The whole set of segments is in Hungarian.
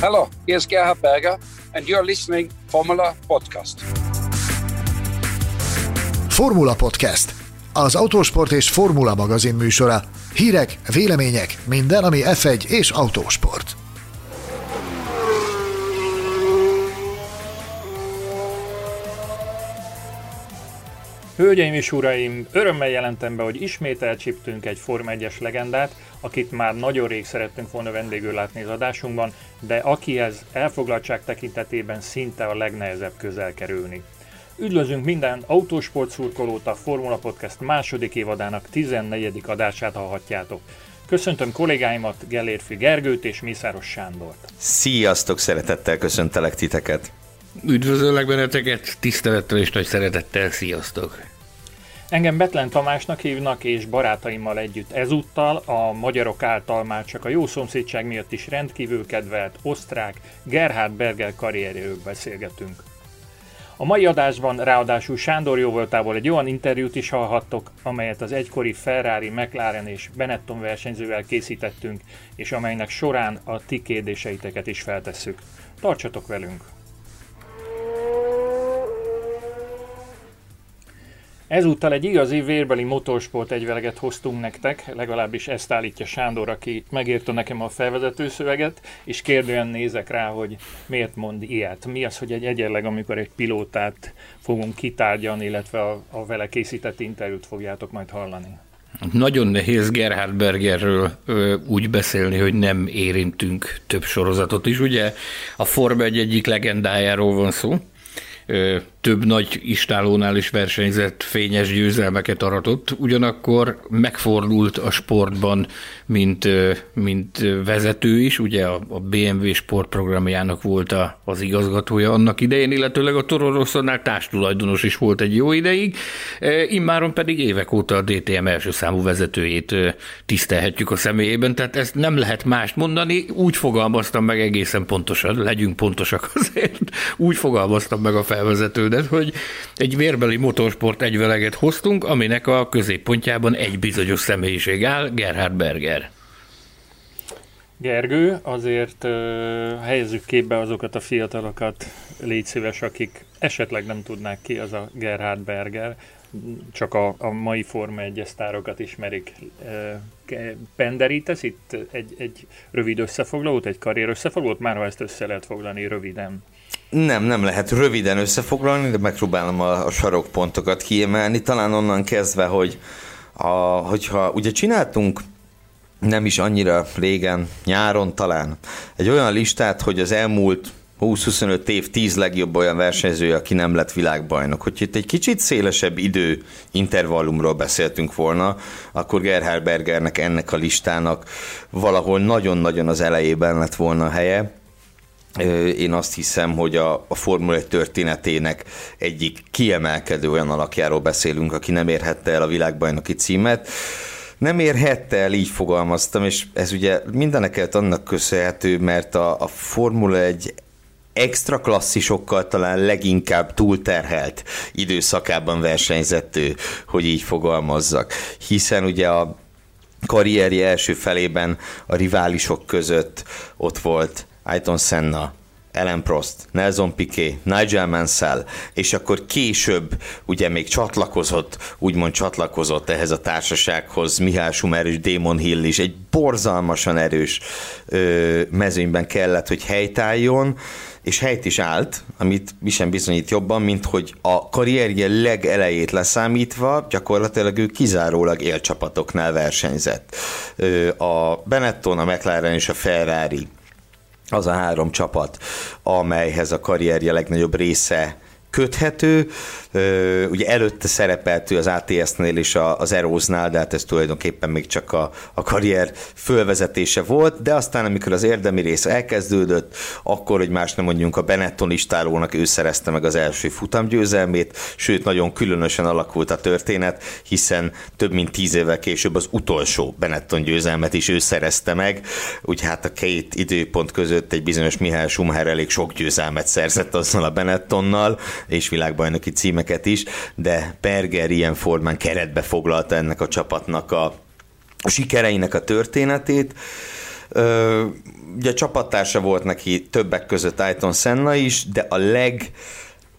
Hello, here's Gerhard Berger, and you're listening Formula Podcast. Formula Podcast. Az autósport és formula magazin műsora. Hírek, vélemények, minden, ami F1 és autósport. Hölgyeim és uraim, örömmel jelentem be, hogy ismét elcsíptünk egy Forma 1-es legendát, akit már nagyon rég szerettünk volna vendégül látni az adásunkban, de akihez elfoglaltság tekintetében szinte a legnehezebb közel kerülni. Üdvözlünk minden autósport szurkolót a Formula Podcast második évadának 14. adását hallhatjátok. Köszöntöm kollégáimat, Gellérfi Gergőt és Mészáros Sándort. Sziasztok, szeretettel köszöntelek titeket. Üdvözöllek benneteket, tisztelettel és nagy szeretettel, sziasztok! Engem Betlen Tamásnak hívnak, és barátaimmal együtt ezúttal a magyarok által már csak a jó szomszédság miatt is rendkívül kedvelt osztrák Gerhard Berger karrierjéről beszélgetünk. A mai adásban ráadásul Sándor jóvoltából egy olyan interjút is hallhattok, amelyet az egykori Ferrari, McLaren és Benetton versenyzővel készítettünk, és amelynek során a ti kérdéseiteket is feltesszük. Tartsatok velünk! Ezúttal egy igazi vérbeli motorsport egyveleget hoztunk nektek, legalábbis ezt állítja Sándor, aki megírta nekem a felvezető szöveget, és kérdően nézek rá, hogy miért mond ilyet. Mi az, hogy egy egyenleg, amikor egy pilótát fogunk kitárgyalni, illetve a, a vele készített interjút fogjátok majd hallani. Nagyon nehéz Gerhard Bergerről ö, úgy beszélni, hogy nem érintünk több sorozatot is. Ugye a Forma egy egyik legendájáról van szó, több nagy istálónál is versenyzett, fényes győzelmeket aratott, ugyanakkor megfordult a sportban, mint, mint vezető is, ugye a BMW sportprogramjának volt a, az igazgatója annak idején, illetőleg a Toro társtulajdonos is volt egy jó ideig, immáron pedig évek óta a DTM első számú vezetőjét tisztelhetjük a személyében, tehát ezt nem lehet mást mondani, úgy fogalmaztam meg egészen pontosan, legyünk pontosak azért, úgy fogalmaztam meg a felvezetődet, hogy egy vérbeli motorsport egyveleget hoztunk, aminek a középpontjában egy bizonyos személyiség áll, Gerhard Berger. Gergő, azért uh, helyezzük képbe azokat a fiatalokat, légy szíves, akik esetleg nem tudnák ki az a Gerhard Berger, csak a, a mai Forma 1 sztárokat ismerik. Uh, penderítesz itt egy, egy rövid összefoglalót, egy karrier összefoglalót, már ha ezt össze lehet foglalni röviden. Nem, nem lehet röviden összefoglalni, de megpróbálom a, a sarokpontokat kiemelni. Talán onnan kezdve, hogy a, hogyha ugye csináltunk nem is annyira régen, nyáron talán, egy olyan listát, hogy az elmúlt 20-25 év 10 legjobb olyan versenyzője, aki nem lett világbajnok. Hogy itt egy kicsit szélesebb idő intervallumról beszéltünk volna, akkor Gerhard Bergernek ennek a listának valahol nagyon-nagyon az elejében lett volna a helye. Én azt hiszem, hogy a, a Formula 1 történetének egyik kiemelkedő olyan alakjáról beszélünk, aki nem érhette el a világbajnoki címet. Nem érhette el, így fogalmaztam, és ez ugye mindeneket annak köszönhető, mert a, a Formula 1 extra klasszisokkal talán leginkább túlterhelt időszakában versenyzett ő, hogy így fogalmazzak. Hiszen ugye a karrierje első felében a riválisok között ott volt Ayton Senna, Ellen Prost, Nelson Piquet, Nigel Mansell, és akkor később ugye még csatlakozott, úgymond csatlakozott ehhez a társasághoz Mihály Schumer és Damon Hill is, egy borzalmasan erős ö, mezőnyben kellett, hogy helytálljon, és helyt is állt, amit mi sem bizonyít jobban, mint hogy a karrierje legelejét leszámítva gyakorlatilag ő kizárólag élcsapatoknál versenyzett. A Benetton, a McLaren és a Ferrari az a három csapat, amelyhez a karrierje legnagyobb része köthető. Ugye előtte szerepelt ő az ATS-nél és az Eróznál, de hát ez tulajdonképpen még csak a, a karrier fölvezetése volt, de aztán amikor az érdemi rész elkezdődött, akkor, hogy más nem mondjunk, a Benetton istálónak ő szerezte meg az első futamgyőzelmét, sőt nagyon különösen alakult a történet, hiszen több mint tíz évvel később az utolsó Benetton győzelmet is ő szerezte meg, úgy hát a két időpont között egy bizonyos Mihály Schumacher elég sok győzelmet szerzett azzal a Benettonnal, és világbajnoki címeket is, de Berger ilyen formán keretbe foglalta ennek a csapatnak a, a sikereinek a történetét. ugye csapattársa volt neki többek között Ayton Senna is, de a leg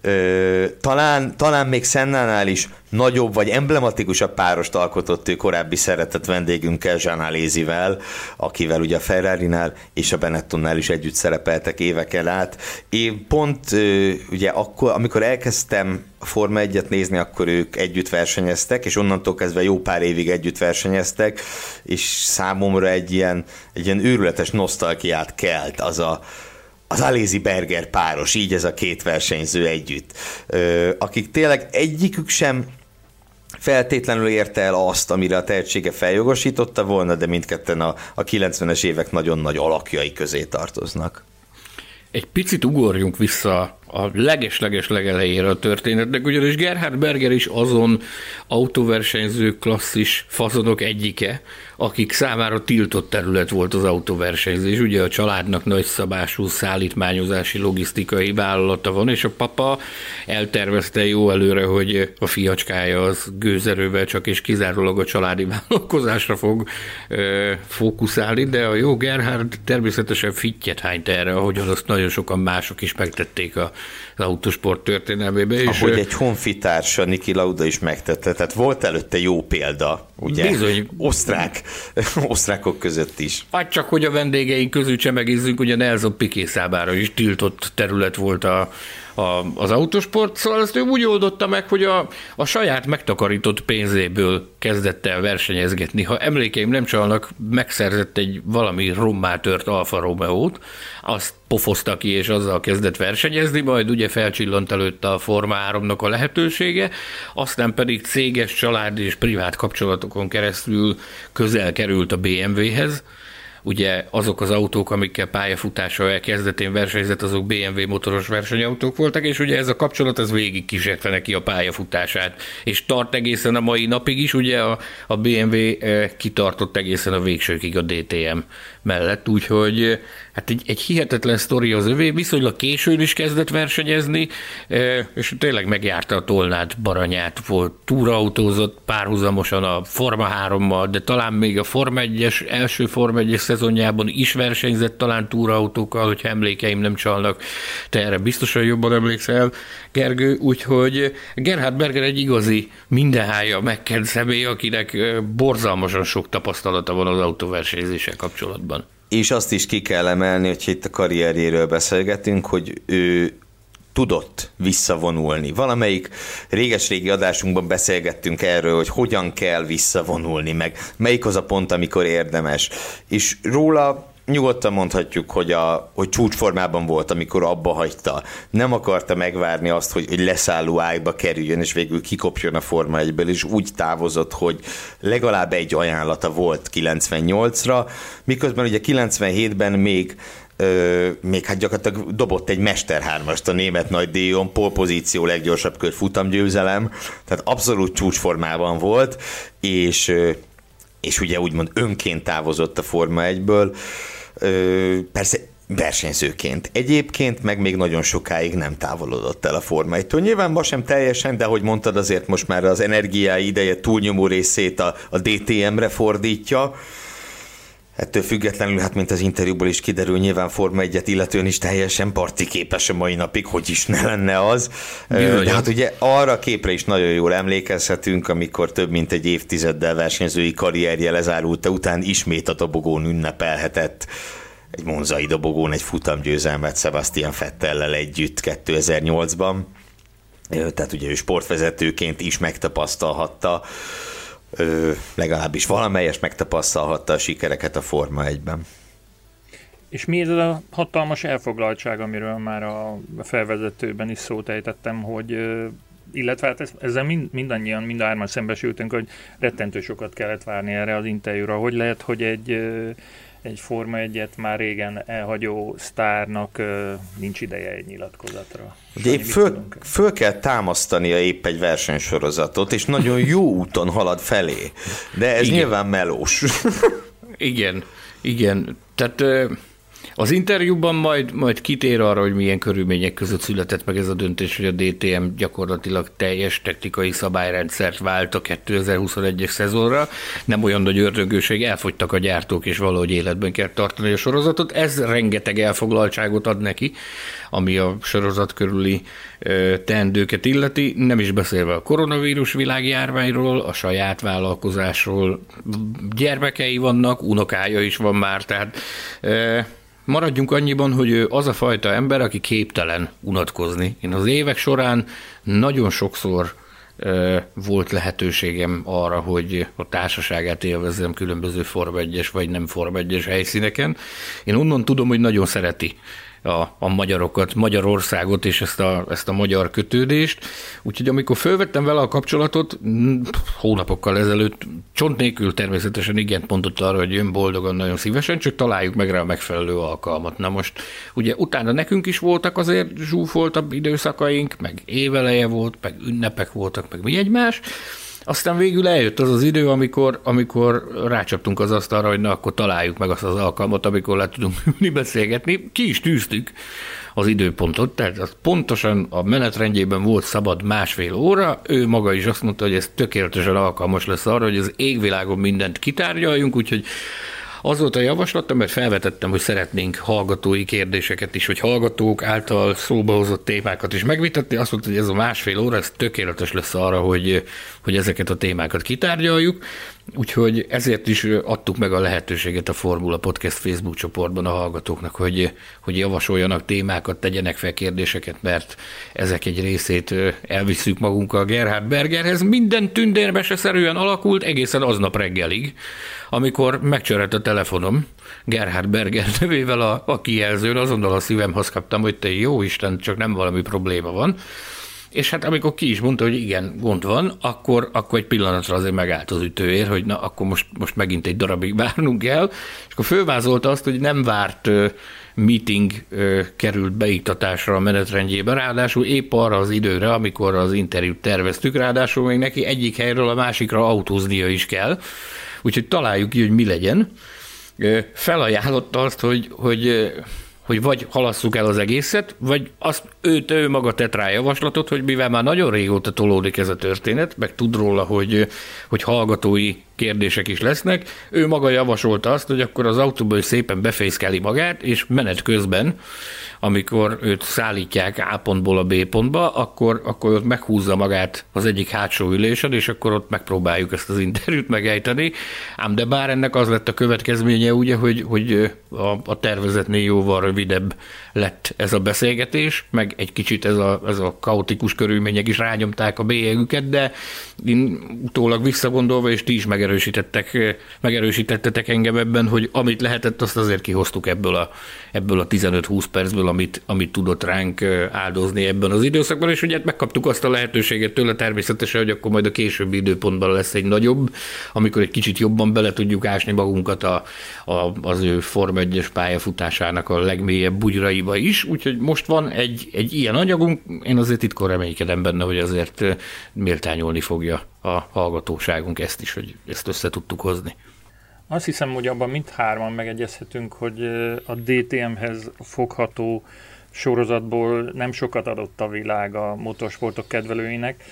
Ö, talán, talán még Szennánál is nagyobb vagy emblematikusabb párost alkotott ő korábbi szeretett vendégünkkel, Jean Alézivel, akivel ugye a ferrari és a Benettonnál is együtt szerepeltek éveken át. Én pont ö, ugye akkor, amikor elkezdtem Forma 1-et nézni, akkor ők együtt versenyeztek, és onnantól kezdve jó pár évig együtt versenyeztek, és számomra egy ilyen, egy ilyen őrületes nosztalgiát kelt az a, az Alézi Berger páros, így ez a két versenyző együtt, akik tényleg egyikük sem feltétlenül érte el azt, amire a tehetsége feljogosította volna, de mindketten a, a 90-es évek nagyon nagy alakjai közé tartoznak. Egy picit ugorjunk vissza a leges-leges legelejére a történetnek, ugyanis Gerhard Berger is azon autóversenyző klasszis fazonok egyike, akik számára tiltott terület volt az autóversenyzés. Ugye a családnak nagyszabású szállítmányozási logisztikai vállalata van, és a papa eltervezte jó előre, hogy a fiacskája az gőzerővel csak és kizárólag a családi vállalkozásra fog ö, fókuszálni, de a jó Gerhard természetesen fittyet hányt erre, ahogyan azt nagyon sokan mások is megtették a az autosport történelmébe. Ahogy egy honfitársa, Niki Lauda is megtette, tehát volt előtte jó példa, ugye? Bizony. Osztrák, osztrákok között is. Hát csak, hogy a vendégeink közül csemegizzünk, ugye Nelson Piqué számára is tiltott terület volt a, a, az autosport, szóval ezt ő úgy oldotta meg, hogy a, a saját megtakarított pénzéből kezdett el versenyezgetni. Ha emlékeim nem csalnak, megszerzett egy valami rommá tört Alfa Romeo-t, azt pofozta ki, és azzal kezdett versenyezni, majd ugye felcsillant előtte a Forma 3 a lehetősége, aztán pedig céges, család és privát kapcsolatokon keresztül közel került a BMW-hez, Ugye azok az autók, amikkel pályafutása elkezdetén versenyzett, azok BMW motoros versenyautók voltak, és ugye ez a kapcsolat ez végig kísérte neki a pályafutását, és tart egészen a mai napig is, ugye a, a BMW eh, kitartott egészen a végsőkig a DTM mellett, úgyhogy hát egy, egy hihetetlen sztori az övé, viszonylag későn is kezdett versenyezni, e, és tényleg megjárta a Tolnát, Baranyát, volt túrautózott párhuzamosan a Forma 3-mal, de talán még a Forma 1-es, első Forma 1-es szezonjában is versenyzett talán túrautókkal, hogyha emlékeim nem csalnak, te erre biztosan jobban emlékszel, Gergő, úgyhogy Gerhard Berger egy igazi mindenhája megkent személy, akinek borzalmasan sok tapasztalata van az autóversenyzéssel kapcsolatban. És azt is ki kell emelni, hogy itt a karrierjéről beszélgetünk, hogy ő tudott visszavonulni. Valamelyik réges-régi adásunkban beszélgettünk erről, hogy hogyan kell visszavonulni, meg melyik az a pont, amikor érdemes. És róla nyugodtan mondhatjuk, hogy, a, hogy csúcsformában volt, amikor abba hagyta. Nem akarta megvárni azt, hogy egy leszálló ágba kerüljön, és végül kikopjon a Forma 1 és úgy távozott, hogy legalább egy ajánlata volt 98-ra, miközben ugye 97-ben még még hát gyakorlatilag dobott egy Mester 3 a német nagy díjon, polpozíció, leggyorsabb kör futamgyőzelem, tehát abszolút csúcsformában volt, és, és ugye úgymond önként távozott a Forma 1-ből persze versenyzőként. Egyébként meg még nagyon sokáig nem távolodott el a Forma 1 Nyilván ma sem teljesen, de ahogy mondtad, azért most már az energiái ideje túlnyomó részét a, a DTM-re fordítja. Ettől függetlenül, hát mint az interjúból is kiderül, nyilván Forma 1 illetően is teljesen parti képes a mai napig, hogy is ne lenne az. Bizony. De hát ugye arra a képre is nagyon jól emlékezhetünk, amikor több mint egy évtizeddel versenyzői karrierje lezárulta után ismét a dobogón ünnepelhetett egy monzai dobogón egy futamgyőzelmet Sebastian Fettellel együtt 2008-ban. Tehát ugye ő sportvezetőként is megtapasztalhatta ö, legalábbis valamelyes megtapasztalhatta a sikereket a Forma 1-ben. És mi ez a hatalmas elfoglaltság, amiről már a felvezetőben is szót ejtettem, hogy illetve hát ezzel mind, mindannyian, mind a hárman szembesültünk, hogy rettentő sokat kellett várni erre az interjúra. Hogy lehet, hogy egy, egy Forma egyet már régen elhagyó sztárnak nincs ideje egy nyilatkozatra? Ugye épp föl, föl kell támasztania épp egy versenysorozatot, és nagyon jó úton halad felé. De ez Igen. nyilván melós. Igen, igen. Tehát Az interjúban majd, majd kitér arra, hogy milyen körülmények között született meg ez a döntés, hogy a DTM gyakorlatilag teljes technikai szabályrendszert vált a 2021-es szezonra. Nem olyan nagy ördögőség, elfogytak a gyártók, és valahogy életben kell tartani a sorozatot. Ez rengeteg elfoglaltságot ad neki, ami a sorozat körüli teendőket illeti, nem is beszélve a koronavírus világjárványról, a saját vállalkozásról, gyermekei vannak, unokája is van már, tehát Maradjunk annyiban, hogy ő az a fajta ember, aki képtelen unatkozni. Én az évek során nagyon sokszor volt lehetőségem arra, hogy a társaságát élvezzem különböző Form 1 vagy nem Form 1 helyszíneken. Én onnan tudom, hogy nagyon szereti a, a magyarokat, Magyarországot és ezt a, ezt a magyar kötődést. Úgyhogy amikor fölvettem vele a kapcsolatot, hónapokkal ezelőtt, csont nélkül természetesen igen mondott arra, hogy jön boldogan, nagyon szívesen, csak találjuk meg rá a megfelelő alkalmat. Na most ugye utána nekünk is voltak azért zsúfoltabb időszakaink, meg éveleje volt, meg ünnepek voltak, meg mi egymás, aztán végül eljött az az idő, amikor, amikor rácsaptunk az asztalra, hogy na, akkor találjuk meg azt az alkalmat, amikor le tudunk ülni beszélgetni. Ki is tűztük az időpontot, tehát az pontosan a menetrendjében volt szabad másfél óra, ő maga is azt mondta, hogy ez tökéletesen alkalmas lesz arra, hogy az égvilágon mindent kitárgyaljunk, úgyhogy az volt a javaslatom, mert felvetettem, hogy szeretnénk hallgatói kérdéseket is, hogy hallgatók által szóba hozott témákat is megvitatni. Azt mondta, hogy ez a másfél óra, ez tökéletes lesz arra, hogy, hogy ezeket a témákat kitárgyaljuk. Úgyhogy ezért is adtuk meg a lehetőséget a Formula Podcast Facebook csoportban a hallgatóknak, hogy, hogy javasoljanak témákat, tegyenek fel kérdéseket, mert ezek egy részét elviszük magunkkal Gerhard Bergerhez. Minden tündérmeseszerűen alakult egészen aznap reggelig, amikor megcsörött a telefonom Gerhard Berger nevével a, a kijelzőn, azonnal a szívemhoz kaptam, hogy te jó Isten, csak nem valami probléma van. És hát amikor ki is mondta, hogy igen, gond van, akkor, akkor egy pillanatra azért megállt az ütőér, hogy na, akkor most, most megint egy darabig várnunk kell, és akkor fölvázolta azt, hogy nem várt meeting került beiktatásra a menetrendjében, ráadásul épp arra az időre, amikor az interjút terveztük, ráadásul még neki egyik helyről a másikra autóznia is kell, úgyhogy találjuk ki, hogy mi legyen. Felajánlotta azt, hogy, hogy hogy vagy halasszuk el az egészet, vagy azt őt, ő maga tett rá javaslatot, hogy mivel már nagyon régóta tolódik ez a történet, meg tud róla, hogy, hogy hallgatói kérdések is lesznek, ő maga javasolta azt, hogy akkor az autóból szépen befészkeli magát, és menet közben amikor őt szállítják A pontból a B pontba, akkor, akkor ott meghúzza magát az egyik hátsó ülésen, és akkor ott megpróbáljuk ezt az interjút megejteni. Ám de bár ennek az lett a következménye, ugye, hogy, hogy a, a tervezetnél jóval rövidebb lett ez a beszélgetés, meg egy kicsit ez a, ez a kaotikus körülmények is rányomták a bélyegüket, de én utólag visszagondolva, és ti is megerősítettek, megerősítettetek engem ebben, hogy amit lehetett, azt azért kihoztuk ebből a, ebből a 15-20 percből, amit, amit tudott ránk áldozni ebben az időszakban, és ugye hát megkaptuk azt a lehetőséget tőle természetesen, hogy akkor majd a későbbi időpontban lesz egy nagyobb, amikor egy kicsit jobban bele tudjuk ásni magunkat a, a, az ő Form 1-es pályafutásának a legmélyebb bugyraiba is, úgyhogy most van egy, egy ilyen anyagunk, én azért titkon reménykedem benne, hogy azért méltányolni fogja a hallgatóságunk ezt is, hogy ezt össze tudtuk hozni. Azt hiszem, hogy abban mindhárman megegyezhetünk, hogy a DTM-hez fogható sorozatból nem sokat adott a világ a motorsportok kedvelőinek.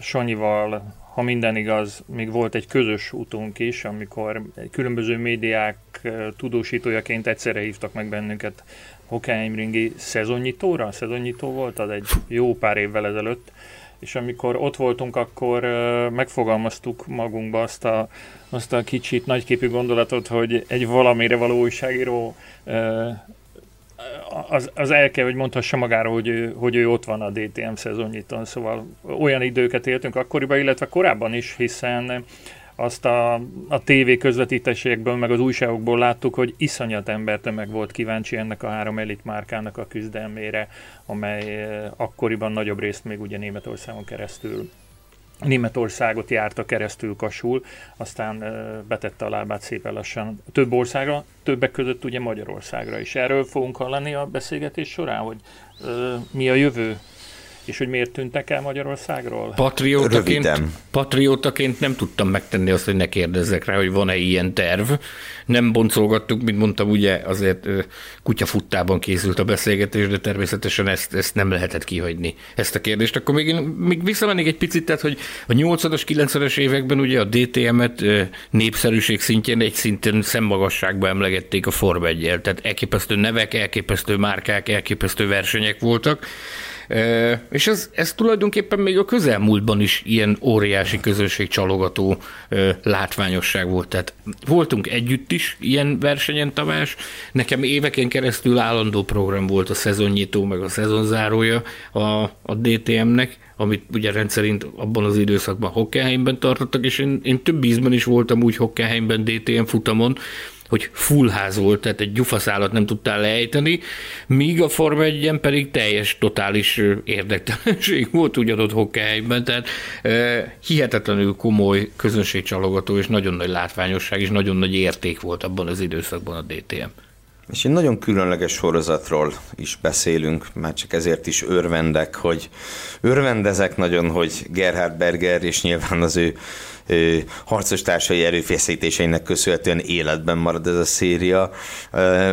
Sanyival, ha minden igaz, még volt egy közös utunk is, amikor különböző médiák tudósítójaként egyszerre hívtak meg bennünket Hockenheimringi szezonnyitóra. Szezonnyitó volt az egy jó pár évvel ezelőtt és amikor ott voltunk, akkor megfogalmaztuk magunkba azt a, azt a kicsit nagyképű gondolatot, hogy egy valamire való újságíró az, az el kell, hogy mondhassa magáról, hogy ő, hogy ő ott van a DTM szezonnyiton, szóval olyan időket éltünk akkoriban, illetve korábban is, hiszen azt a, a TV közvetítésekből, meg az újságokból láttuk, hogy iszonyat embertömeg volt kíváncsi ennek a három elit márkának a küzdelmére, amely eh, akkoriban nagyobb részt még ugye Németországon keresztül Németországot járta keresztül Kasul, aztán eh, betette a lábát szépen lassan több országra, többek között ugye Magyarországra is. Erről fogunk hallani a beszélgetés során, hogy uh, mi a jövő És hogy miért tűntek el Magyarországról? Patriótaként, patriótaként nem tudtam megtenni azt, hogy ne kérdezzek rá, hogy van-e ilyen terv. Nem boncolgattuk, mint mondtam, ugye azért kutyafuttában készült a beszélgetés, de természetesen ezt, ezt nem lehetett kihagyni, ezt a kérdést. Akkor még, én, még visszamennék egy picit, tehát, hogy a 80-as, 90-es években ugye a DTM-et népszerűség szintjén egy szinten szemmagasságba emlegették a Form 1 tehát elképesztő nevek, elképesztő márkák, elképesztő versenyek voltak. És ez, ez tulajdonképpen még a közelmúltban is ilyen óriási közösség csalogató látványosság volt. Tehát voltunk együtt is ilyen versenyen, Tamás. Nekem éveken keresztül állandó program volt a szezonnyitó, meg a szezonzárója a, a DTM-nek, amit ugye rendszerint abban az időszakban Hockenheimben tartottak, és én, én több ízben is voltam úgy Hockenheimben DTM futamon, hogy full ház volt, tehát egy gyufaszálat nem tudtál lejteni, míg a Forma 1 pedig teljes, totális érdektelenség volt ugyanott Hockenheimben, tehát e, hihetetlenül komoly közönségcsalogató és nagyon nagy látványosság és nagyon nagy érték volt abban az időszakban a DTM. És egy nagyon különleges sorozatról is beszélünk, már csak ezért is örvendek, hogy örvendezek nagyon, hogy Gerhard Berger és nyilván az ő harcos társai erőfeszítéseinek köszönhetően életben marad ez a széria,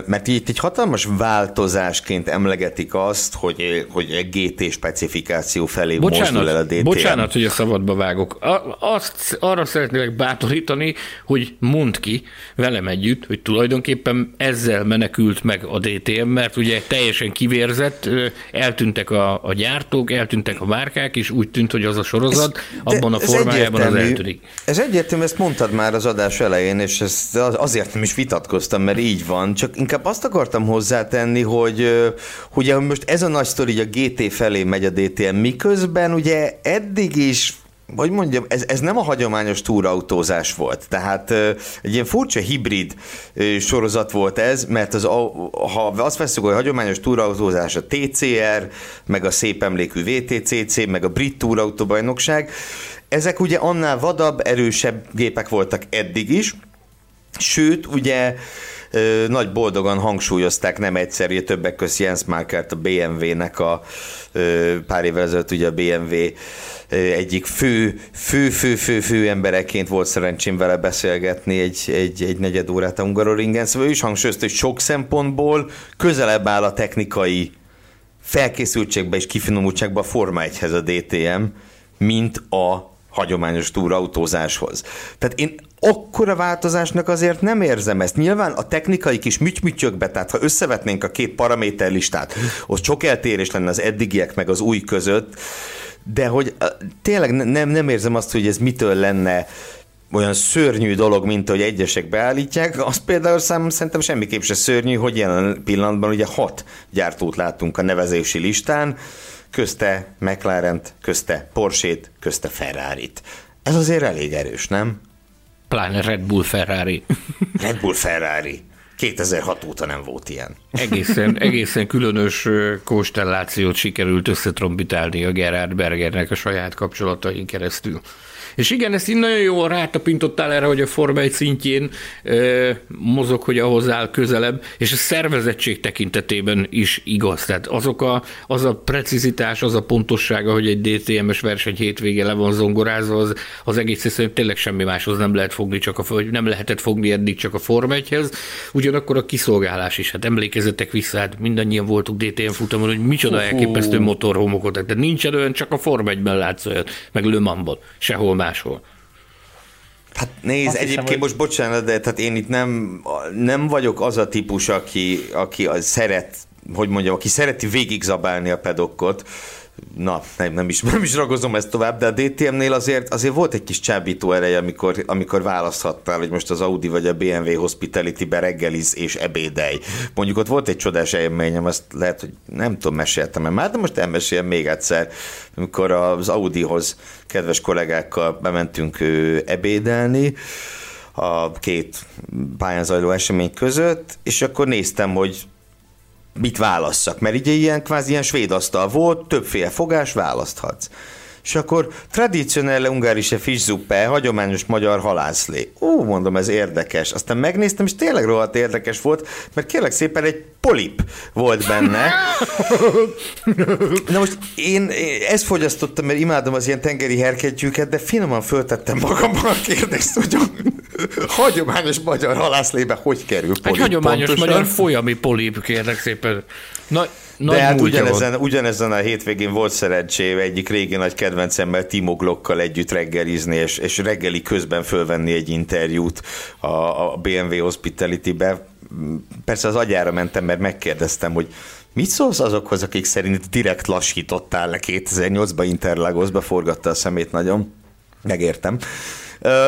mert itt egy hatalmas változásként emlegetik azt, hogy, hogy egy GT specifikáció felé bocsánat, mozdul el a DTM. Bocsánat, hogy a szabadba vágok. Azt, arra szeretnélek bátorítani, hogy mondd ki velem együtt, hogy tulajdonképpen ezzel menekült meg a DTM, mert ugye teljesen kivérzett, eltűntek a, a gyártók, eltűntek a márkák, és úgy tűnt, hogy az a sorozat ez, abban a formájában az eltűnik. Ez egyértelmű, ezt mondtad már az adás elején, és ezt azért nem is vitatkoztam, mert így van, csak inkább azt akartam hozzátenni, hogy ugye most ez a nagy sztori, a GT felé megy a DTM, miközben ugye eddig is hogy mondjam, ez, ez nem a hagyományos túrautózás volt. Tehát egy ilyen furcsa hibrid sorozat volt ez, mert az, ha azt veszük, hogy a hagyományos túrautózás a TCR, meg a szép emlékű VTCC, meg a brit túrautóbajnokság, ezek ugye annál vadabb, erősebb gépek voltak eddig is, sőt, ugye nagy boldogan hangsúlyozták nem egyszer, ugye többek között Jens Markert a BMW-nek a pár évvel ezelőtt ugye a BMW egyik fő, fő, fő, fő, fő embereként volt szerencsém vele beszélgetni egy, egy, egy negyed órát a Hungaroringen, szóval ő is hangsúlyozta, hogy sok szempontból közelebb áll a technikai felkészültségbe és kifinomultságba a Forma 1-hez a DTM, mint a hagyományos túrautózáshoz. Tehát én akkora változásnak azért nem érzem ezt. Nyilván a technikai kis mütymütyökbe, tehát ha összevetnénk a két paraméterlistát, ott sok eltérés lenne az eddigiek meg az új között, de hogy tényleg nem, nem érzem azt, hogy ez mitől lenne olyan szörnyű dolog, mint hogy egyesek beállítják, az például szám, szerintem semmiképp se szörnyű, hogy jelen pillanatban ugye hat gyártót látunk a nevezési listán, közte mclaren közte Porsche-t, közte Ferrari-t. Ez azért elég erős, nem? Pláne Red Bull Ferrari. Red Bull Ferrari. 2006 óta nem volt ilyen. Egészen, egészen különös konstellációt sikerült összetrombitálni a Gerard Bergernek a saját kapcsolatain keresztül. És igen, ezt így nagyon jól rátapintottál erre, hogy a Forma 1 szintjén ö, mozog, hogy ahhoz áll közelebb, és a szervezettség tekintetében is igaz. Tehát azok a, az a precizitás, az a pontossága, hogy egy DTM-es verseny hétvége le van zongorázva, az, az egész egyszerűen tényleg semmi máshoz nem lehet fogni, csak a, vagy nem lehetett fogni eddig csak a Forma 1-hez. Ugyanakkor a kiszolgálás is. Hát emlékezetek vissza, hát mindannyian voltunk DTM futamon, hogy micsoda elképesztő motorhomokot. Tehát nincsen olyan, csak a Forma 1-ben látsz olyat, meg Le Mansban, sehol máshol. Hát nézd, Azt egyébként hiszem, most bocsánat, de tehát én itt nem, nem vagyok az a típus, aki, aki szeret, hogy mondjam, aki szereti végigzabálni a pedokkot, na, nem, nem, is, nem is ragozom ezt tovább, de a DTM-nél azért, azért volt egy kis csábító ereje, amikor, amikor választhattál, hogy most az Audi vagy a BMW Hospitality-be reggeliz és ebédelj. Mondjuk ott volt egy csodás élményem, azt lehet, hogy nem tudom, meséltem -e már, de most elmesélem még egyszer, amikor az Audihoz kedves kollégákkal bementünk ebédelni, a két pályán zajló esemény között, és akkor néztem, hogy mit válasszak, mert ugye ilyen kvázi ilyen svéd asztal volt, többféle fogás, választhatsz. És akkor tradicionelle ungarische fiszzuppe, hagyományos magyar halászlé. Ó, mondom, ez érdekes. Aztán megnéztem, és tényleg rohadt érdekes volt, mert kérlek szépen egy polip volt benne. Na most én ezt fogyasztottam, mert imádom az ilyen tengeri herkegyűket, de finoman föltettem magamban a kérdést, hogy a hagyományos magyar halászlébe hogy kerül polip Egy hagyományos pontosan? magyar folyami polip, kérlek szépen. Na, De nagy hát múltja ugyanezen, van. ugyanezen a hétvégén volt szerencsém egyik régi nagy kedvencemmel Timo Glockkal együtt reggelizni, és, és reggeli közben fölvenni egy interjút a, a BMW Hospitality-be. Persze az agyára mentem, mert megkérdeztem, hogy mit szólsz azokhoz, akik szerint direkt lassítottál le 2008-ban Interlagosba, forgatta a szemét nagyon. Megértem.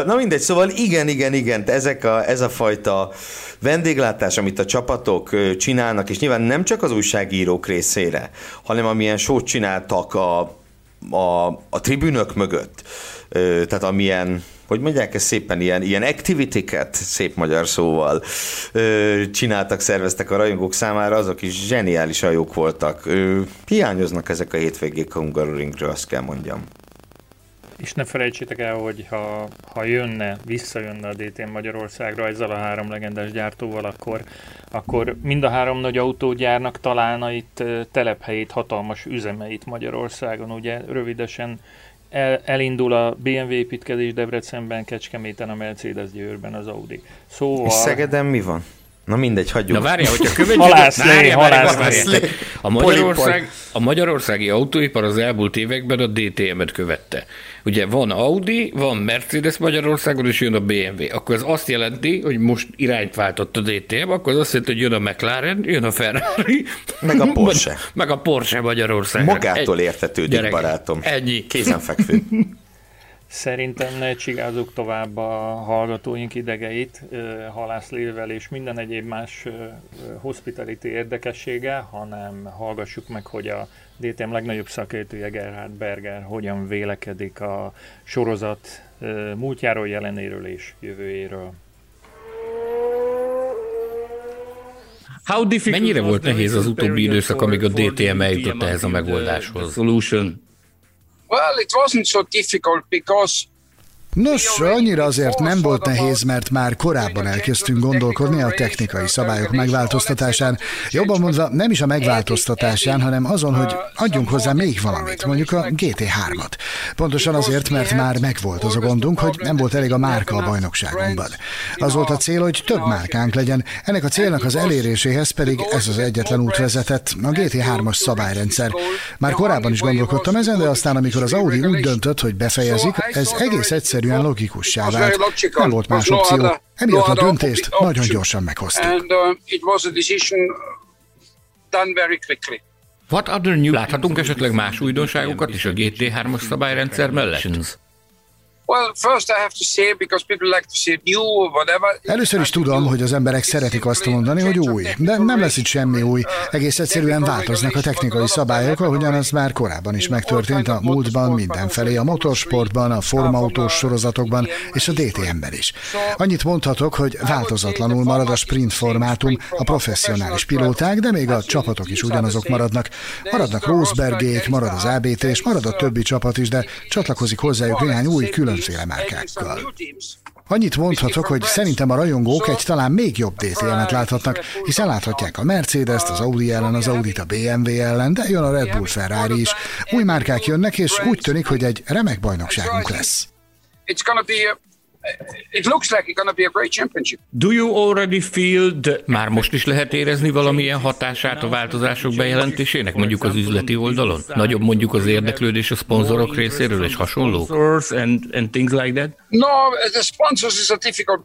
Na mindegy, szóval igen, igen, igen, ezek a, ez a fajta vendéglátás, amit a csapatok csinálnak, és nyilván nem csak az újságírók részére, hanem amilyen sót csináltak a, a, a tribünök mögött, tehát amilyen hogy mondják ezt szépen, ilyen, ilyen activity-ket, szép magyar szóval csináltak, szerveztek a rajongók számára, azok is zseniálisan jók voltak. Ö, hiányoznak ezek a hétvégék a Hungaroringről, azt kell mondjam. És ne felejtsétek el, hogy ha, ha jönne, visszajönne a DTM Magyarországra ezzel a három legendás gyártóval, akkor, akkor mind a három nagy autógyárnak találna itt telephelyét, hatalmas üzemeit Magyarországon. Ugye rövidesen el, elindul a BMW építkezés Debrecenben, Kecskeméten, a Mercedes Győrben, az Audi. Szóval... És Szegeden mi van? Na mindegy, hagyjuk. Na várjál, hogyha követjük... Halászlé, halászlé. A, Magyarország, a magyarországi autóipar az elmúlt években a DTM-et követte. Ugye van Audi, van Mercedes Magyarországon, és jön a BMW. Akkor ez azt jelenti, hogy most irányt váltott a DTM, akkor az azt jelenti, hogy jön a McLaren, jön a Ferrari, Meg a Porsche. meg a Porsche Magyarországon. Magától értetődik, Gyerekek, barátom. Ennyi. Kézenfekvő. Szerintem ne csigázzuk tovább a hallgatóink idegeit halászlével és minden egyéb más hospitality érdekessége, hanem hallgassuk meg, hogy a DTM legnagyobb szakértője Gerhard Berger hogyan vélekedik a sorozat múltjáról, jelenéről és jövőjéről. Mennyire volt nehéz az utóbbi időszak, amíg a DTM eljutott ehhez a megoldáshoz? Solution. Well, it wasn't so difficult because Nos, annyira azért nem volt nehéz, mert már korábban elkezdtünk gondolkodni a technikai szabályok megváltoztatásán. Jobban mondva, nem is a megváltoztatásán, hanem azon, hogy adjunk hozzá még valamit, mondjuk a GT3-at. Pontosan azért, mert már megvolt az a gondunk, hogy nem volt elég a márka a bajnokságunkban. Az volt a cél, hogy több márkánk legyen, ennek a célnak az eléréséhez pedig ez az egyetlen út vezetett, a GT3-as szabályrendszer. Már korábban is gondolkodtam ezen, de aztán, amikor az Audi úgy döntött, hogy befejezik, ez egész egyszerűen logikussá vált. Nem volt más opció. Emiatt a döntést nagyon gyorsan meghoztuk. uh, quickly. What other new... Láthatunk esetleg más újdonságokat is a GT3-as szabályrendszer mellett? Well, first I have to say, because people like to say new or whatever. Először is tudom, hogy az emberek szeretik azt mondani, hogy új, de nem lesz itt semmi új. Egész egyszerűen változnak a technikai szabályok, ahogyan az már korábban is megtörtént a múltban mindenfelé, a motorsportban, a formautós sorozatokban és a DTM-ben is. Annyit mondhatok, hogy változatlanul marad a sprint formátum, a professzionális pilóták, de még a csapatok is ugyanazok maradnak. Maradnak Rosbergék, marad az ABT, és marad a többi csapat is, de csatlakozik hozzájuk néhány új különféle márkákkal. Annyit mondhatok, hogy szerintem a rajongók egy talán még jobb DTM-et láthatnak, hiszen láthatják a Mercedes-t, az Audi ellen, az Audit a BMW ellen, de jön a Red Bull Ferrari is. Új márkák jönnek, és úgy tűnik, hogy egy remek bajnokságunk lesz. It's gonna be it looks like it's gonna be a great championship. Do you already feel the Már most is lehet érezni valamilyen hatását a változások bejelentésének, mondjuk az üzleti oldalon? Nagyobb mondjuk az érdeklődés a szponzorok részéről és hasonlók? sponsors and, and things like that? No.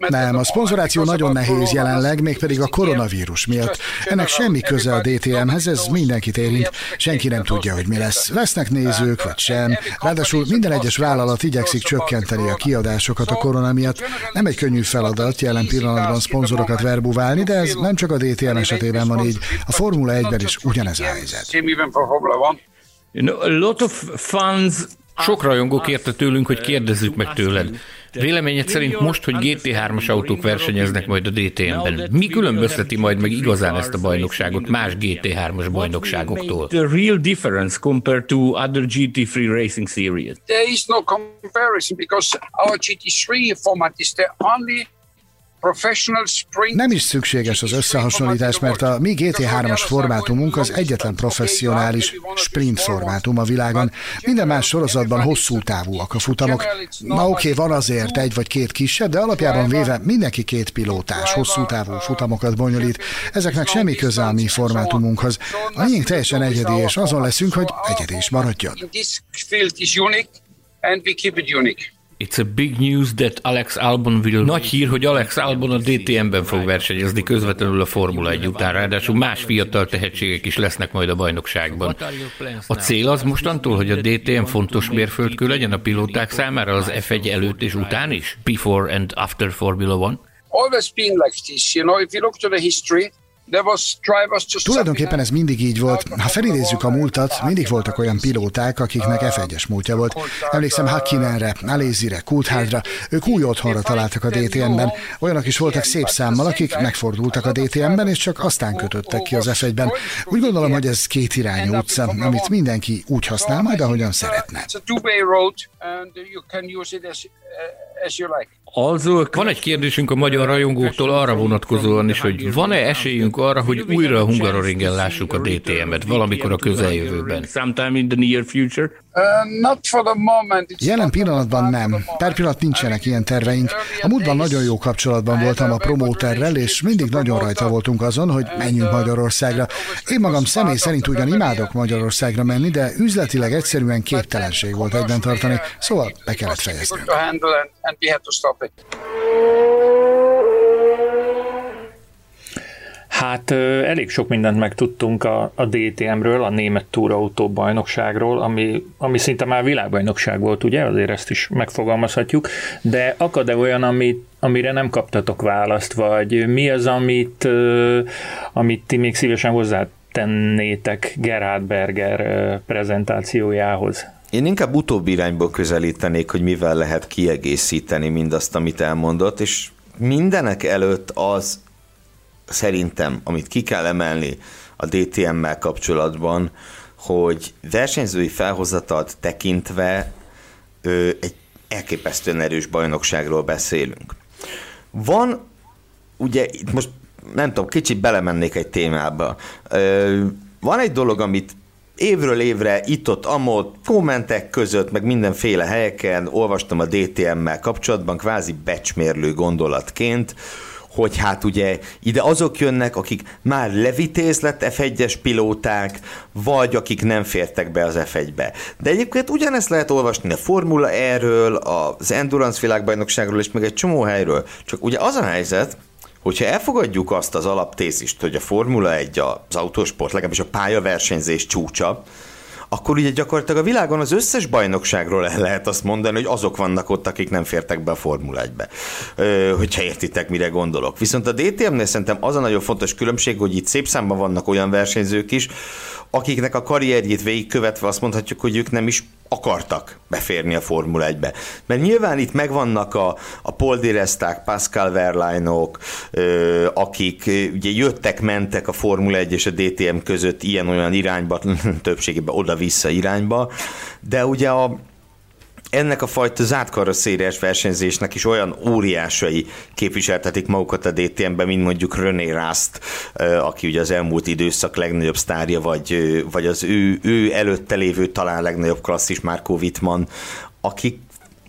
Nem, a szponzoráció nagyon nehéz jelenleg, mégpedig a koronavírus miatt. Ennek semmi köze a DTM-hez, ez mindenkit érint, senki nem tudja, hogy mi lesz. Lesznek nézők, vagy sem. Ráadásul minden egyes vállalat igyekszik csökkenteni a kiadásokat a korona miatt. Nem egy könnyű feladat jelen pillanatban szponzorokat verbuválni, de ez nem csak a DTM esetében van így. A Formula 1-ben is ugyanez a helyzet. You know, a lot of fans Sok rajongó kérte tőlünk, hogy kérdezzük meg tőled. Véleményed szerint most, hogy GT3-as autók versenyeznek majd a DTM-ben, mi különbözteti majd meg igazán ezt a bajnokságot más GT3-as bajnokságoktól? the real difference compared to other GT3 racing series? There is no comparison because our GT3 format is the only Nem is szükséges az összehasonlítás, mert a mi GT3-as formátumunk az egyetlen professzionális sprint formátum a világon. Minden más sorozatban hosszú távúak a futamok. Na oké, van azért egy vagy két kisebb, de alapjában véve mindenki két pilótás, hosszú távú futamokat bonyolít. Ezeknek semmi köze a mi formátumunkhoz. A miénk teljesen egyedi, és azon leszünk, hogy egyedi is maradjon. and we keep it unique. It's a big news that Alex Albon will... Nagy hír, hogy Alex Albon a DTM-ben fog versenyezni közvetlenül a Formula 1 után, ráadásul más fiatal tehetségek is lesznek majd a bajnokságban. A cél az mostantól, hogy a DTM fontos mérföldkő legyen a pilóták számára az F1 előtt és után is? Before and after Formula 1? Always been like this, you know, if you look to the history, Tulajdonképpen ez mindig így volt. Ha felidézzük a múltat, mindig voltak olyan pilóták, akiknek F1-es múltja volt. Emlékszem Hakkinenre, Alézire, Coulthardra, ők új otthonra találtak a DTM-ben. Olyanok is voltak szép számmal, akik megfordultak a DTM-ben, és csak aztán kötöttek ki az F1-ben. Úgy gondolom, hogy ez két irányú utca, amit mindenki úgy használ majd, ahogyan szeretne. Van egy kérdésünk a magyar rajongóktól arra vonatkozóan is, hogy van-e esélyünk arra, hogy újra a Hungaroringen lássuk a DTM-et valamikor a közeljövőben? Uh, Jelen pillanatban nem. Per pillanat nincsenek ilyen terveink. A múltban nagyon jó kapcsolatban voltam a promóterrel, és mindig nagyon rajta voltunk azon, hogy menjünk Magyarországra. Én magam személy szerint ugyan imádok Magyarországra menni, de üzletileg egyszerűen képtelenség volt egyben tartani, szóval be kellett fejeznünk. Hát elég sok mindent megtudtunk a, a DTM-ről, a német túrautó bajnokságról, ami, ami szinte már világbajnokság volt, ugye? Azért ezt is megfogalmazhatjuk. De akad-e olyan, amit, amire nem kaptatok választ, vagy mi az, amit, amit ti még szívesen hozzátennétek Gerhard Berger prezentációjához? Én inkább utóbbi irányból közelítenék, hogy mivel lehet kiegészíteni mindazt, amit elmondott, és mindenek előtt az szerintem, amit ki kell emelni a DTM-mel kapcsolatban, hogy versenyzői felhozatalt tekintve ö, egy elképesztően erős bajnokságról beszélünk. Van, ugye itt most nem tudom, kicsit belemennék egy témába. Ö, van egy dolog, amit évről évre itt-ott, amott, kommentek között, meg mindenféle helyeken olvastam a DTM-mel kapcsolatban, kvázi becsmérlő gondolatként, hogy hát ugye ide azok jönnek, akik már levitéz lett F1-es pilóták, vagy akik nem fértek be az F1-be. De egyébként ugyanezt lehet olvasni a Formula E-ről, az Endurance világbajnokságról és meg egy csomó helyről. Csak ugye az a helyzet, hogyha elfogadjuk azt az alaptézist, hogy a Formula 1 az autósport, legalábbis a pályaversenyzés csúcsa, akkor ugye gyakorlatilag a világon az összes bajnokságról el lehet azt mondani, hogy azok vannak ott, akik nem fértek be a Formula 1-be. Ö, hogyha értitek, mire gondolok. Viszont a DTM-nél szerintem az a nagyon fontos különbség, hogy itt szép számban vannak olyan versenyzők is, akiknek a karrierjét végigkövetve azt mondhatjuk, hogy ők nem is akartak beférni a Formula 1-be. Mert nyilván itt megvannak a, a Paul Pascal Verlainok, akik ugye jöttek, mentek a Formula 1 és a DTM között ilyen-olyan irányba, többségében oda-vissza irányba, de ugye a ennek a fajta zárt karosszériás versenyzésnek is olyan óriásai képviseltetik magukat a DTM-ben, mint mondjuk René Rast, aki ugye az elmúlt időszak legnagyobb sztárja, vagy, vagy az ő, ő előtte lévő talán legnagyobb klasszis Marco Wittmann, akik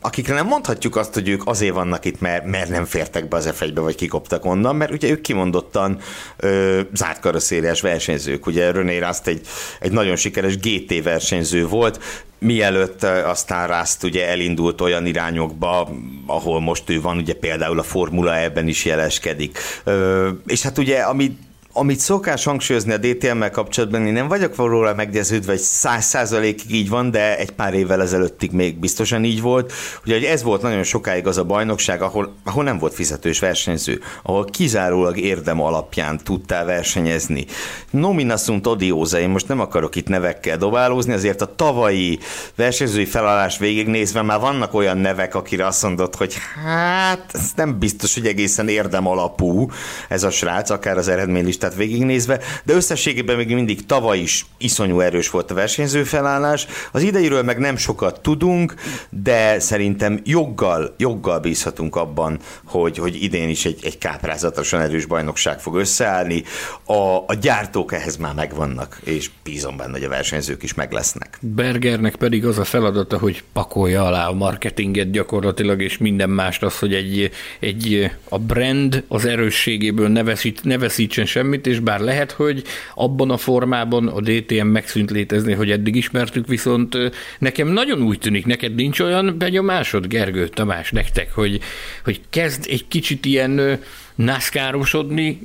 akikre nem mondhatjuk azt, hogy ők azért vannak itt, mert, mert nem fértek be az f vagy kikoptak onnan, mert ugye ők kimondottan ö, zárt karosszériás versenyzők. Ugye René Rast egy, egy nagyon sikeres GT versenyző volt, mielőtt aztán Rast ugye elindult olyan irányokba, ahol most ő van, ugye például a Formula ebben is jeleskedik. Ö, és hát ugye, ami amit szokás hangsúlyozni a DTM-mel kapcsolatban, én nem vagyok róla meggyőződve, hogy száz százalékig így van, de egy pár évvel ezelőttig még biztosan így volt. Ugye ez volt nagyon sokáig az a bajnokság, ahol, ahol nem volt fizetős versenyző, ahol kizárólag érdem alapján tudtál versenyezni. Nomina sunt odiosa, én most nem akarok itt nevekkel dobálózni, azért a tavalyi versenyzői felállás végignézve már vannak olyan nevek, akire azt mondod, hogy hát ez nem biztos, hogy egészen érdem alapú ez a srác, akár az eredménylistát listát végignézve, de összességében még mindig tavaly is iszonyú erős volt a versenyző felállás. Az ideiről meg nem sokat tudunk, de szerintem joggal, joggal bízhatunk abban, hogy, hogy idén is egy, egy káprázatosan erős bajnokság fog összeállni. A, a gyártók ehhez már megvannak, és bízom benne, hogy a versenyzők is meg lesznek. Bergernek pedig az a feladata, hogy pakolja alá a marketinget gyakorlatilag, és minden mást az, hogy egy, egy a brand az erősségéből ne, veszít, ne veszítsen semmit, és bár lehet, hogy abban a formában a DTM megszűnt létezni, hogy eddig ismertük, viszont nekem nagyon úgy tűnik, neked nincs olyan benyomásod, Gergő, Tamás, nektek, hogy, hogy kezd egy kicsit ilyen NASCAR-osodni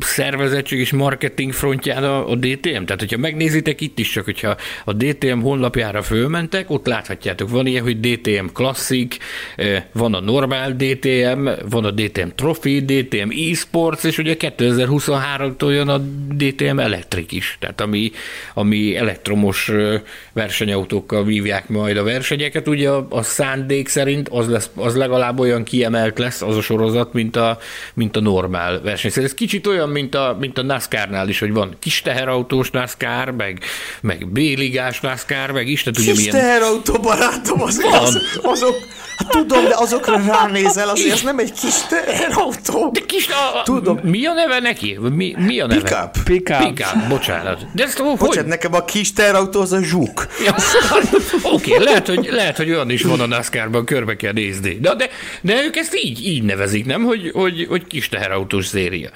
szervezettség és marketing frontján a, a DTM? Tehát, hogyha megnézitek itt is, csak hogyha a DTM honlapjára fölmentek, ott láthatjátok, van ilyen, hogy DTM Classic, van a normál DTM, van a DTM Trophy, DTM eSports, és ugye 2023-tól jön a DTM Electric is, tehát ami, ami elektromos versenyautókkal vívják majd a versenyeket. Ugye a, a szándék szerint az, lesz, az legalább olyan kiemelt lesz az a sorozat, mint mint a, mint a normál verseny. Ez kicsit olyan, mint a, mint a NASCAR-nál is, hogy van kis teherautós NASCAR, meg, meg B-ligás NASCAR, meg Isten tudja kis milyen... teherautó barátom, az. Az, azok, Hát tudom, de azokra ránézel, azért ez nem egy kis teherautó. De kis, a, tudom. Mi a neve neki? Mi, mi a neve? Pickup. Pickup. Pickup, bocsánat. De ezt, bocsánat, hogy? nekem a kis teherautó az a zsuk. Ja, Oké, okay, lehet, hogy, lehet, hogy olyan is van a NASCAR-ban, körbe kell nézni. De, de, de ők ezt így, így nevezik, nem? Hogy, hogy, hogy kis teherautós széria.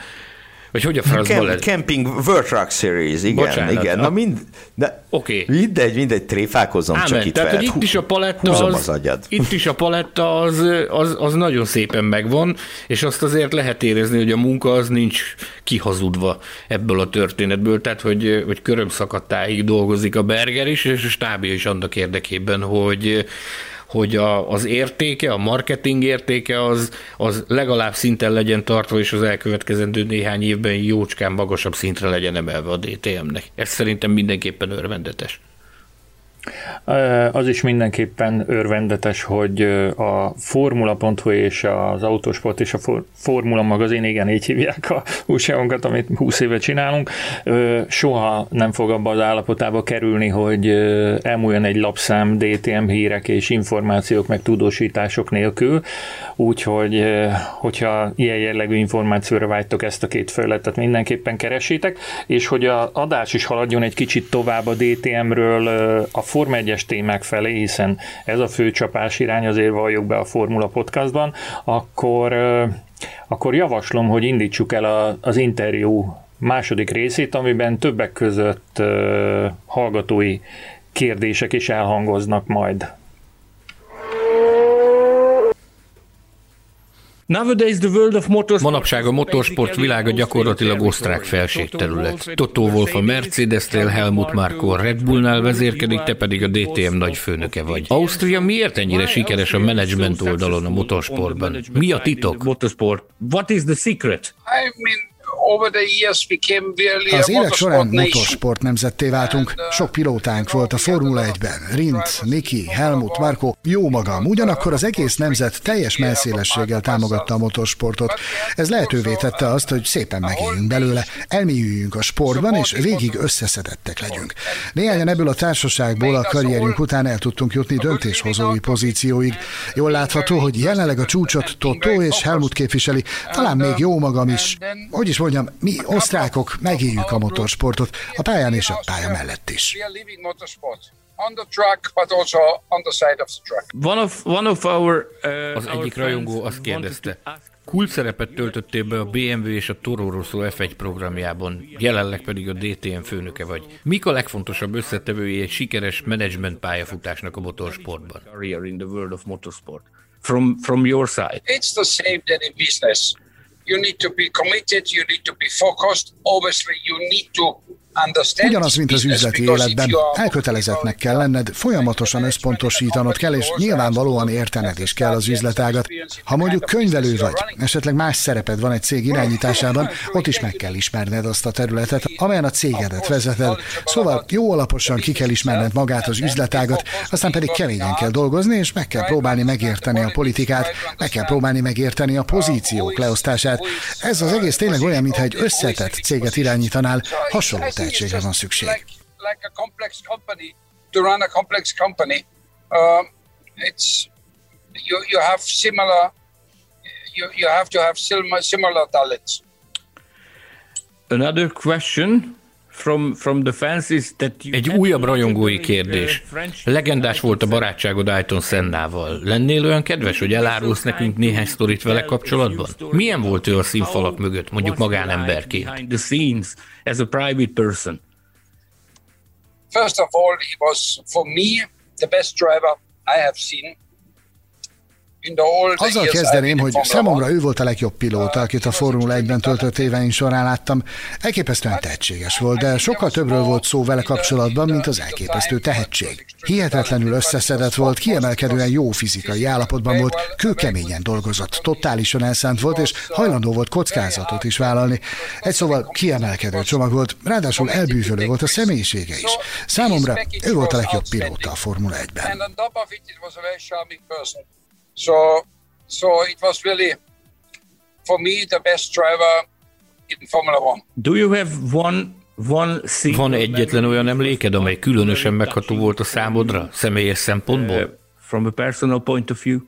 Vagy hogy a francban Camp? Camping World Truck Series, igen, Bocsánat, igen. Na mind, de okay. mindegy, mindegy, tréfálkozom Ámen, csak itt tehát, hogy itt is a paletta az, az agyad. Itt is a paletta az, az, az, nagyon szépen megvan, és azt azért lehet érezni, hogy a munka az nincs kihazudva ebből a történetből, tehát hogy, hogy körömszakadtáig dolgozik a Berger is, és a stábja is annak érdekében, hogy hogy a, az értéke, a marketing értéke az, az legalább szinten legyen tartva, és az elkövetkezendő néhány évben jócskán magasabb szintre legyen emelve a DTM-nek. Ez szerintem mindenképpen örvendetes. Az is mindenképpen örvendetes, hogy a Formula.hu és az Autosport és a Formula magazin, igen, így hívják a újságunkat, amit 20 éve csinálunk, soha nem fog abba az állapotába kerülni, hogy elmúljon egy lapszám DTM hírek és információk meg tudósítások nélkül, úgyhogy hogyha ilyen jellegű információra vágytok ezt a két felületet mindenképpen keresétek, és hogy a adás is haladjon egy kicsit tovább a DTM-ről a Forma 1-es témák felé, hiszen ez a fő csapás irány, azért valljuk be a Formula Podcastban, akkor, akkor javaslom, hogy indítsuk el a, az interjú második részét, amiben többek között hallgatói kérdések is elhangoznak majd. Manapság a motorsport világa gyakorlatilag osztrák felségterület. Toto Wolf a Mercedes-nél, Helmut Marko a Red Bullnál vezérkedik, te pedig a DTM nagyfőnöke vagy. Ausztria miért ennyire sikeres a menedzsment oldalon a motorsportban? Mi a titok? What is the secret? I mean, az évek során motorsport nemzetté váltunk. Uh, Sok pilótánk volt a Formula 1-ben. Rint, Niki, Helmut, Marko, jó magam. Ugyanakkor az egész nemzet teljes melszélességgel támogatta a motorsportot. Ez lehetővé tette azt, hogy szépen megéljünk belőle, elmélyüljünk a sportban, és végig összeszedettek legyünk. Néhányan ebből a társaságból a karrierünk után el tudtunk jutni döntéshozói pozícióig. Jól látható, hogy jelenleg a csúcsot Totó és Helmut képviseli, talán még jó magam is. Hogy is mondjam, mondjam, mi osztrákok megéljük a motorsportot a pályán és a pálya mellett is. Az egyik rajongó azt kérdezte, Kult szerepet töltöttél be a BMW és a Toro Rosso F1 programjában, jelenleg pedig a DTM főnöke vagy. Mik a legfontosabb összetevői egy sikeres menedzsment pályafutásnak a motorsportban? From, from your side. It's the same than in business you need to be committed, you need to be focused. Obviously, you need to Ugyanaz, mint az üzleti életben. Elkötelezettnek kell lenned, folyamatosan összpontosítanod kell, és nyilvánvalóan értened is kell az üzletágat. Ha mondjuk könyvelő vagy, esetleg más szereped van egy cég irányításában, ott is meg kell ismerned azt a területet, amelyen a cégedet vezeted. Szóval jó alaposan ki kell ismerned magát az üzletágat, aztán pedig keményen kell dolgozni, és meg kell próbálni megérteni a politikát, meg kell próbálni megérteni a pozíciók leosztását. Ez az egész tényleg olyan, mintha egy összetett céget irányítanál, hasonló tehetségre van szükség. To run a complex company, uh, it's you, you have similar you, you have to have similar, similar talents. Another question Egy újabb rajongói kérdés. Legendás volt a barátságod Ayton Sennával. Lennél olyan kedves, hogy elárulsz nekünk néhány sztorit vele kapcsolatban? Milyen volt ő a színfalak mögött, mondjuk magánemberként? First of all, he was for me the best driver I have seen azzal kezdeném, hogy számomra ő volt a legjobb pilóta, akit a Formula 1-ben töltött éveim során láttam. Elképesztően tehetséges volt, de sokkal többről volt szó vele kapcsolatban, mint az elképesztő tehetség. Hihetetlenül összeszedett volt, kiemelkedően jó fizikai állapotban volt, kőkeményen dolgozott, totálisan elszánt volt, és hajlandó volt kockázatot is vállalni. Egy szóval kiemelkedő csomag volt, ráadásul elbűvölő volt a személyisége is. Számomra ő volt a legjobb pilóta a Formula 1-ben. So, so it was really, for me, the best driver in Formula One. Do you have one Van, Van egyetlen olyan emléked, amely különösen megható volt a számodra, személyes szempontból? Uh, from a personal point of view?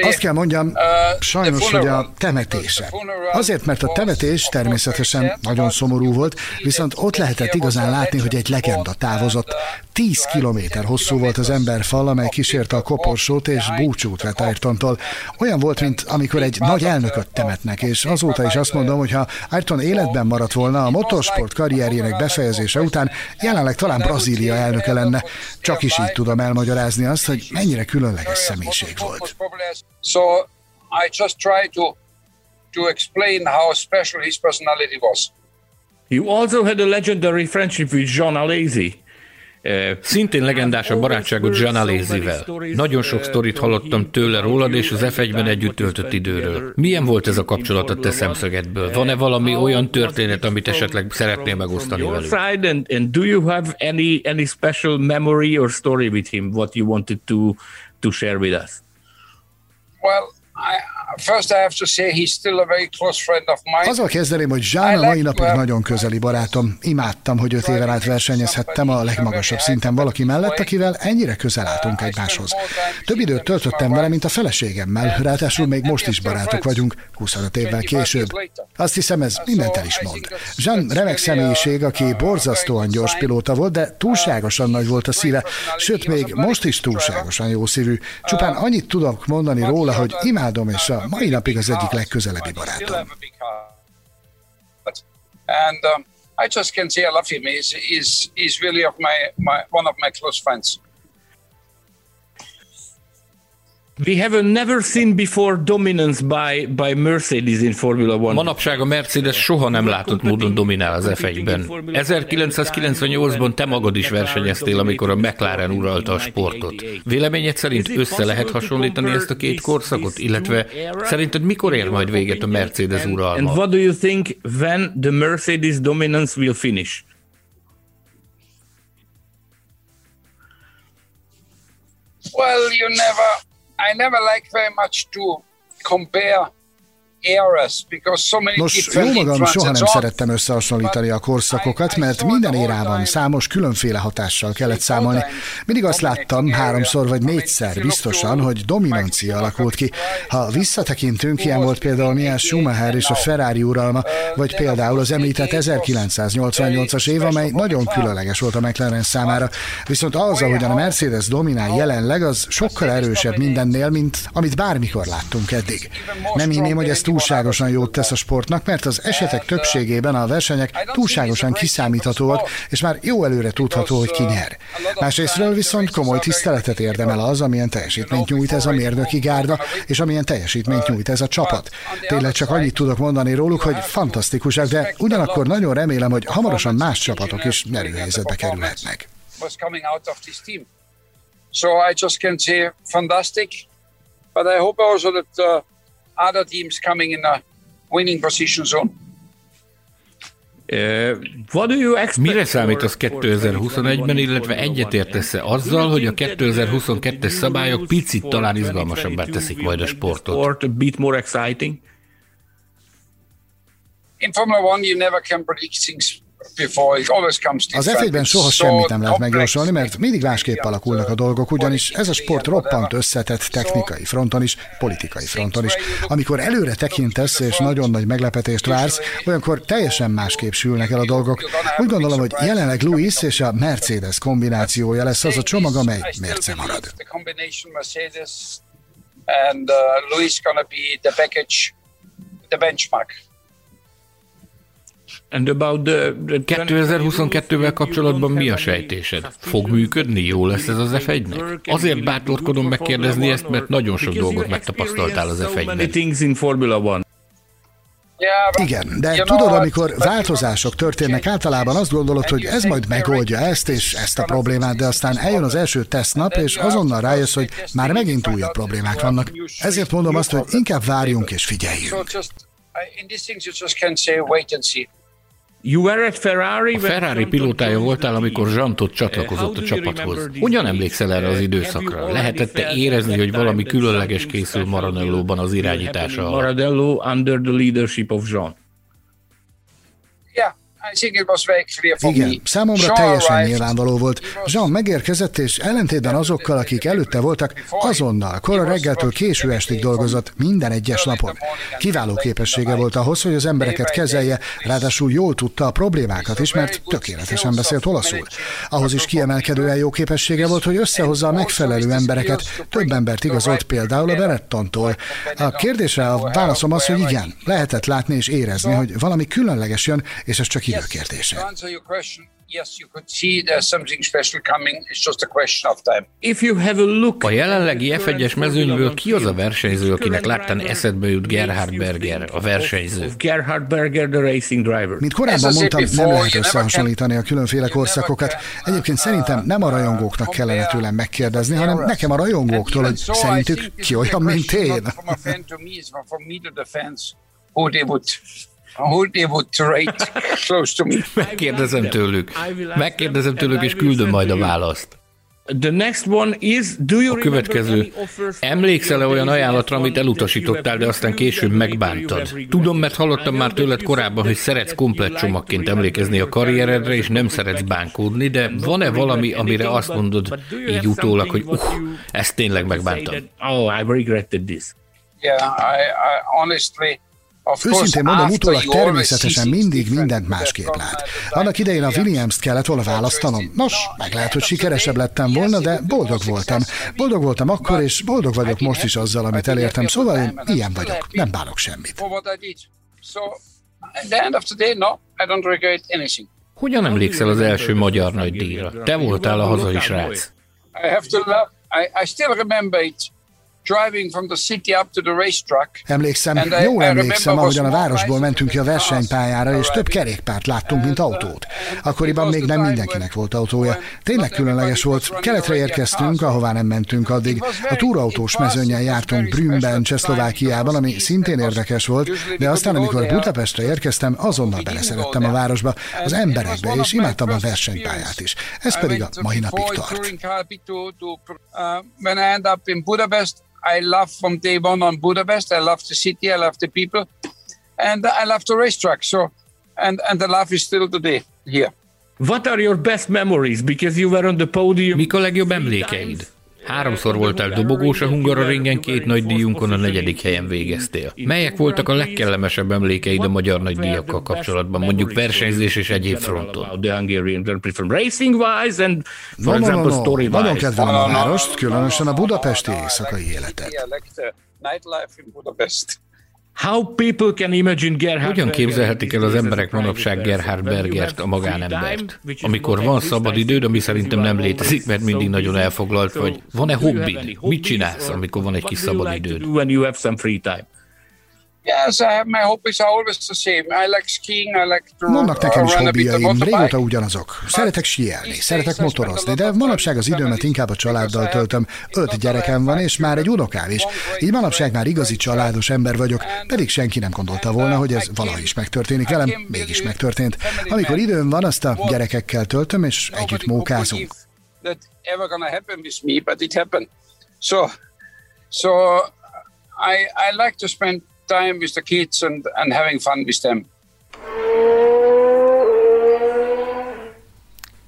Azt kell mondjam, uh, sajnos, hogy a temetése. Azért, mert a temetés természetesen nagyon szomorú volt, viszont ott lehetett igazán látni, hogy egy legenda távozott. Tíz kilométer hosszú volt az emberfal, amely kísérte a koporsót és búcsút vett Ayrtontól. Olyan volt, mint amikor egy nagy elnököt temetnek, és azóta is azt mondom, hogy ha Ayrton életben maradt volna a motorsport karrierjének befejezése után, jelenleg talán Brazília elnöke lenne. Csak is így tudom elmagyarázni azt, hogy mennyire különleges személyiség volt. So I just try to to explain how special his personality was. You also had a legendary friendship with John Alesi. Szintén legendás a barátságot Jean Alézivel. Nagyon sok sztorit hallottam tőle rólad és az F1-ben együtt töltött időről. Milyen volt ez a kapcsolat a te szemszögedből? Van-e valami olyan történet, amit esetleg szeretnél megosztani velük? And do you have any any special memory or story with him what you wanted to to share with us? Well, I, first I have to say he's still a very close friend of mine. Azzal kezdeném, hogy Zsán a mai napig nagyon közeli barátom. Imádtam, hogy öt éven át versenyezhettem a legmagasabb szinten valaki mellett, akivel ennyire közel álltunk egymáshoz. Több időt töltöttem vele, mint a feleségemmel, ráadásul még most is barátok vagyunk, 25 évvel később. Azt hiszem, ez mindent el is mond. Jean remek személyiség, aki borzasztóan gyors pilóta volt, de túlságosan nagy volt a szíve, sőt, még most is túlságosan jó szívű. Csupán annyit tudok mondani róla, hogy imádom és a mai napig az egyik legközelebbi barátom. And um, I just can say I love him. He's, he's, he's really of my, my, one of my close friends. We have never seen before dominance by, by Mercedes in Formula One. Manapság a Mercedes soha nem látott módon dominál az F1-ben. 1998-ban te magad is versenyeztél, amikor a McLaren uralta a sportot. Véleményed szerint össze lehet hasonlítani ezt a két korszakot, illetve szerinted mikor ér majd véget a Mercedes uralma? And what do you think when the Mercedes dominance will finish? Well, you never I never like very much to compare Nos, jó magam soha nem szerettem összehasonlítani a korszakokat, mert minden érában számos különféle hatással kellett számolni. Mindig azt láttam háromszor vagy négyszer biztosan, hogy dominancia alakult ki. Ha visszatekintünk, ilyen volt például Mihály Schumacher és a Ferrari uralma, vagy például az említett 1988-as év, amely nagyon különleges volt a McLaren számára. Viszont az, ahogyan a Mercedes dominál jelenleg, az sokkal erősebb mindennél, mint amit bármikor láttunk eddig. Nem hinném, hogy ezt túlságosan jót tesz a sportnak, mert az esetek többségében a versenyek túlságosan kiszámíthatóak, és már jó előre tudható, hogy ki nyer. Másrésztről viszont komoly tiszteletet érdemel az, amilyen teljesítményt nyújt ez a mérnöki gárda, és amilyen teljesítményt nyújt ez a csapat. Tényleg csak annyit tudok mondani róluk, hogy fantasztikusak, de ugyanakkor nagyon remélem, hogy hamarosan más csapatok is nyerőhelyzetbe kerülhetnek. So I just can say fantastic, but I hope also that uh, other teams coming in a winning position zone. Mire számítasz 2021-ben, illetve egyetértesz-e azzal, hogy a 2022-es szabályok picit talán izgalmasabbá teszik majd a sportot? In Formula One you never can predict things az F1-ben soha semmit nem lehet megjósolni, mert mindig másképp alakulnak a dolgok, ugyanis ez a sport roppant összetett technikai fronton is, politikai fronton is. Amikor előre tekintesz és nagyon nagy meglepetést vársz, olyankor teljesen másképp sülnek el a dolgok. Úgy gondolom, hogy jelenleg Louis és a Mercedes kombinációja lesz az a csomag, amely mérce marad. And uh, Louis gonna be the package, the benchmark. 2022-vel kapcsolatban mi a sejtésed? Fog működni? Jó lesz ez az F1-nek? Azért bátorkodom megkérdezni ezt, mert nagyon sok dolgot megtapasztaltál az F1-ben. Igen, de tudod, amikor változások történnek, általában azt gondolod, hogy ez majd megoldja ezt és ezt a problémát, de aztán eljön az első tesztnap, és azonnal rájössz, hogy már megint újabb problémák vannak. Ezért mondom azt, hogy inkább várjunk és figyeljünk. A Ferrari pilótája voltál, amikor Zsantot csatlakozott a csapathoz. Hogyan emlékszel erre az időszakra? Lehetette érezni, hogy valami különleges készül Maranellóban az irányítása Maranello under the leadership of Jean. Igen, számomra teljesen nyilvánvaló volt. Jean megérkezett, és ellentétben azokkal, akik előtte voltak, azonnal, kora reggeltől késő estig dolgozott minden egyes napon. Kiváló képessége volt ahhoz, hogy az embereket kezelje, ráadásul jól tudta a problémákat is, mert tökéletesen beszélt olaszul. Ahhoz is kiemelkedően jó képessége volt, hogy összehozza a megfelelő embereket. Több embert igazolt például a Berettontól. A kérdésre a válaszom az, hogy igen, lehetett látni és érezni, hogy valami különleges jön, és ez csak idő kérdése. A jelenlegi F1-es mezőnyből ki az a versenyző, akinek láttán eszedbe jut Gerhard Berger, a versenyző? Gerhard Berger, the racing driver. Mint korábban mondtam, nem lehet összehasonlítani a különféle korszakokat. Egyébként szerintem nem a rajongóknak kellene tőlem megkérdezni, hanem nekem a rajongóktól, hogy szerintük ki olyan, mint én. Megkérdezem tőlük. Megkérdezem tőlük, és küldöm majd a választ. The next one is, do you a következő. Emlékszel-e olyan ajánlatra, amit elutasítottál, de aztán később megbántad? Tudom, mert hallottam már tőled korábban, hogy szeretsz komplet csomagként emlékezni a karrieredre, és nem szeretsz bánkódni, de van-e valami, amire azt mondod így utólag, hogy uh, ezt tényleg megbántam? Oh, I regretted this. Yeah, I, I honestly, Őszintén mondom, utólag természetesen mindig mindent másképp lát. Annak idején a Williams-t kellett volna választanom. Nos, meg lehet, hogy sikeresebb lettem volna, de boldog voltam. Boldog voltam akkor, és boldog vagyok most is azzal, amit elértem. Szóval én ilyen vagyok, nem bánok semmit. Hogyan emlékszel az első magyar nagy díjra? Te voltál a hazai srác. I have to love, I, I still remember it. Emlékszem, jól emlékszem, ahogyan a városból mentünk ki a versenypályára, és több kerékpárt láttunk, mint autót. Akkoriban még nem mindenkinek volt autója. Tényleg különleges volt. Keletre érkeztünk, ahová nem mentünk addig. A túrautós mezőnyen jártunk Brünnben, Csehszlovákiában, ami szintén érdekes volt, de aztán, amikor Budapestre érkeztem, azonnal beleszerettem a városba, az emberekbe, és imádtam a versenypályát is. Ez pedig a mai napig tart. I love from day one on Budapest. I love the city. I love the people, and I love the racetrack. So, and and the love is still today here. What are your best memories? Because you were on the podium. Mik a legjobb emlékeid? Háromszor voltál dobogós a Hungaroringen, két nagy díjunkon a negyedik helyen végeztél. Melyek voltak a legkellemesebb emlékeid a magyar nagy díjakkal kapcsolatban, mondjuk versenyzés és egyéb fronton? No, example no, no, no. Nagyon kedvelem a várost, különösen a budapesti éjszakai életet. How people can imagine Gerhard Hogyan képzelhetik el az emberek manapság Gerhard Bergert, a magánembert? Amikor van szabad időd, ami szerintem nem létezik, mert mindig nagyon elfoglalt vagy. Van-e hobbid? Mit csinálsz, amikor van egy kis szabad időd? Yes, I have my hobbies are always the same. I like skiing, I like to Vannak nekem is hobbiaim, régóta ugyanazok. Szeretek síelni, szeretek motorozni, de manapság az időmet inkább a családdal töltöm. Öt gyerekem van, és már egy unokám is. Így manapság már igazi családos ember vagyok, pedig senki nem gondolta volna, hogy ez valaha is megtörténik velem, mégis megtörtént. Amikor időm van, azt a gyerekekkel töltöm, és együtt mókázunk. That ever gonna happen with me, but it happened. So, so I I like to spend time with the kids and, and having fun with them.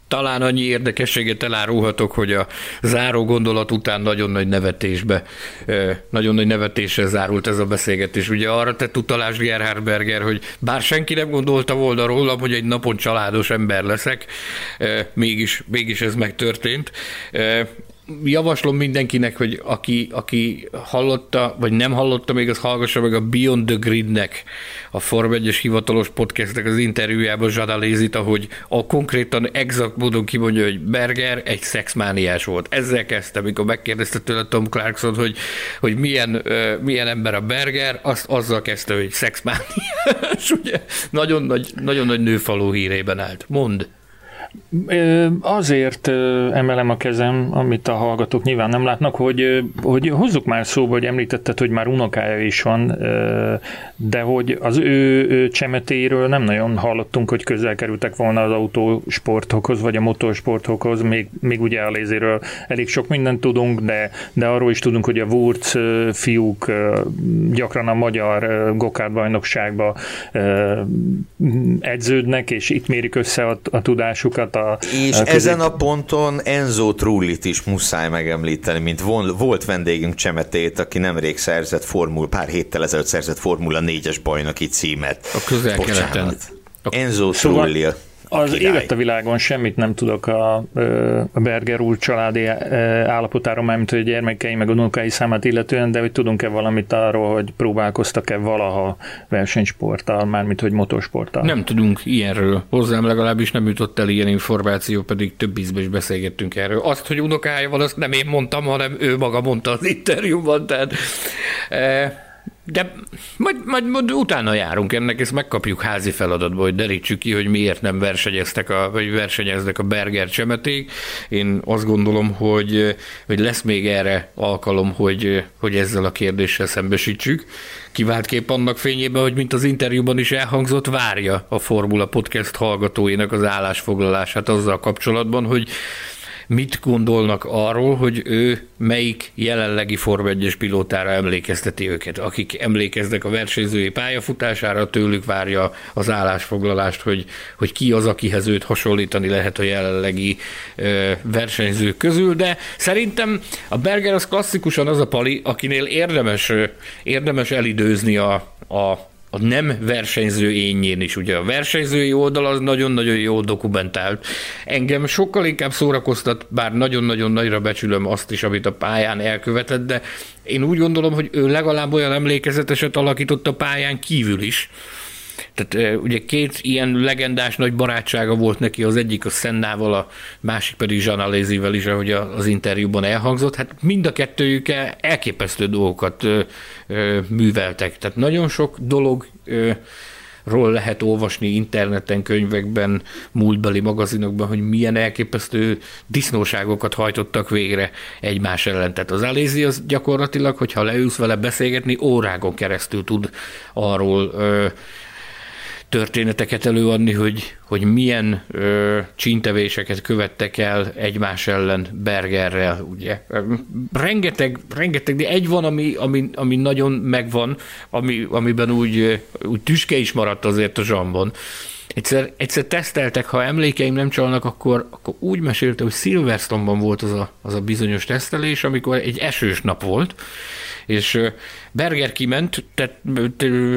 Talán annyi érdekességet elárulhatok, hogy a záró gondolat után nagyon nagy nevetésbe, nagyon nagy nevetésre zárult ez a beszélgetés. Ugye arra tett utalás Gerhard Berger, hogy bár senki nem gondolta volna rólam, hogy egy napon családos ember leszek, mégis, mégis ez megtörtént javaslom mindenkinek, hogy aki, aki hallotta, vagy nem hallotta még, az hallgassa meg a Beyond the Gridnek, a Form 1 hivatalos podcastnek az interjújában Zsadalézit, ahogy a konkrétan exakt módon kimondja, hogy Berger egy szexmániás volt. Ezzel kezdtem, amikor megkérdezte tőle Tom Clarkson, hogy, hogy milyen, uh, milyen ember a Berger, azt azzal kezdte, hogy szexmániás, ugye? Nagyon nagy, nagyon nagy nőfaló hírében állt. Mond. Azért emelem a kezem, amit a hallgatók nyilván nem látnak, hogy, hogy hozzuk már szóba, hogy említetted, hogy már unokája is van, de hogy az ő csemetéről nem nagyon hallottunk, hogy közel kerültek volna az autósportokhoz, vagy a motorsportokhoz, még, még ugye a lézéről elég sok mindent tudunk, de, de arról is tudunk, hogy a Wurz fiúk gyakran a magyar gokát bajnokságba edződnek, és itt mérik össze a, a tudásukat, a a És a ezen a ponton Enzo Trullit is muszáj megemlíteni, mint volt vendégünk Csemetét, aki nemrég szerzett formul, pár héttel ezelőtt szerzett Formula 4-es bajnoki címet. A közel-keleten. Enzo szóval, Trulli. Az élet a világon semmit nem tudok a, a Berger úr családi állapotáról, mármint hogy a gyermekei meg a unokái számát illetően, de hogy tudunk-e valamit arról, hogy próbálkoztak-e valaha versenysporttal, mármint hogy motorsporttal? Nem tudunk ilyenről. Hozzám legalábbis nem jutott el ilyen információ, pedig több ízbe is beszélgettünk erről. Azt, hogy unokája van, azt nem én mondtam, hanem ő maga mondta az interjúban, tehát e, de majd, majd, majd utána járunk ennek, ezt megkapjuk házi feladatba, hogy derítsük ki, hogy miért nem versenyeztek a, vagy versenyeznek a Berger csemeték. Én azt gondolom, hogy, hogy lesz még erre alkalom, hogy, hogy ezzel a kérdéssel szembesítsük. Kiváltképp annak fényében, hogy mint az interjúban is elhangzott, várja a Formula Podcast hallgatóinak az állásfoglalását azzal kapcsolatban, hogy mit gondolnak arról, hogy ő melyik jelenlegi Form 1 pilótára emlékezteti őket. Akik emlékeznek a versenyzői pályafutására, tőlük várja az állásfoglalást, hogy, hogy ki az, akihez őt hasonlítani lehet a jelenlegi ö, versenyzők közül, de szerintem a Berger az klasszikusan az a pali, akinél érdemes, érdemes elidőzni a, a a nem versenyző énjén is. Ugye a versenyzői oldal az nagyon-nagyon jó dokumentált. Engem sokkal inkább szórakoztat, bár nagyon-nagyon nagyra becsülöm azt is, amit a pályán elkövetett, de én úgy gondolom, hogy ő legalább olyan emlékezeteset alakított a pályán kívül is, tehát ugye két ilyen legendás nagy barátsága volt neki, az egyik a Szennával, a másik pedig Jean Alézivel is, ahogy az interjúban elhangzott. Hát mind a kettőjük elképesztő dolgokat műveltek. Tehát nagyon sok dolog ról lehet olvasni interneten, könyvekben, múltbeli magazinokban, hogy milyen elképesztő disznóságokat hajtottak végre egymás ellen. Tehát az Alézi az gyakorlatilag, hogyha leülsz vele beszélgetni, órágon keresztül tud arról ö, történeteket előadni, hogy, hogy milyen ö, csíntevéseket követtek el egymás ellen Bergerrel, ugye. Rengeteg, rengeteg, de egy van, ami, ami, ami nagyon megvan, ami, amiben úgy, úgy tüske is maradt azért a zsambon. Egyszer, egyszer teszteltek, ha emlékeim nem csalnak, akkor, akkor úgy mesélte, hogy Silverstone-ban volt az a, az a bizonyos tesztelés, amikor egy esős nap volt, és Berger kiment, tehát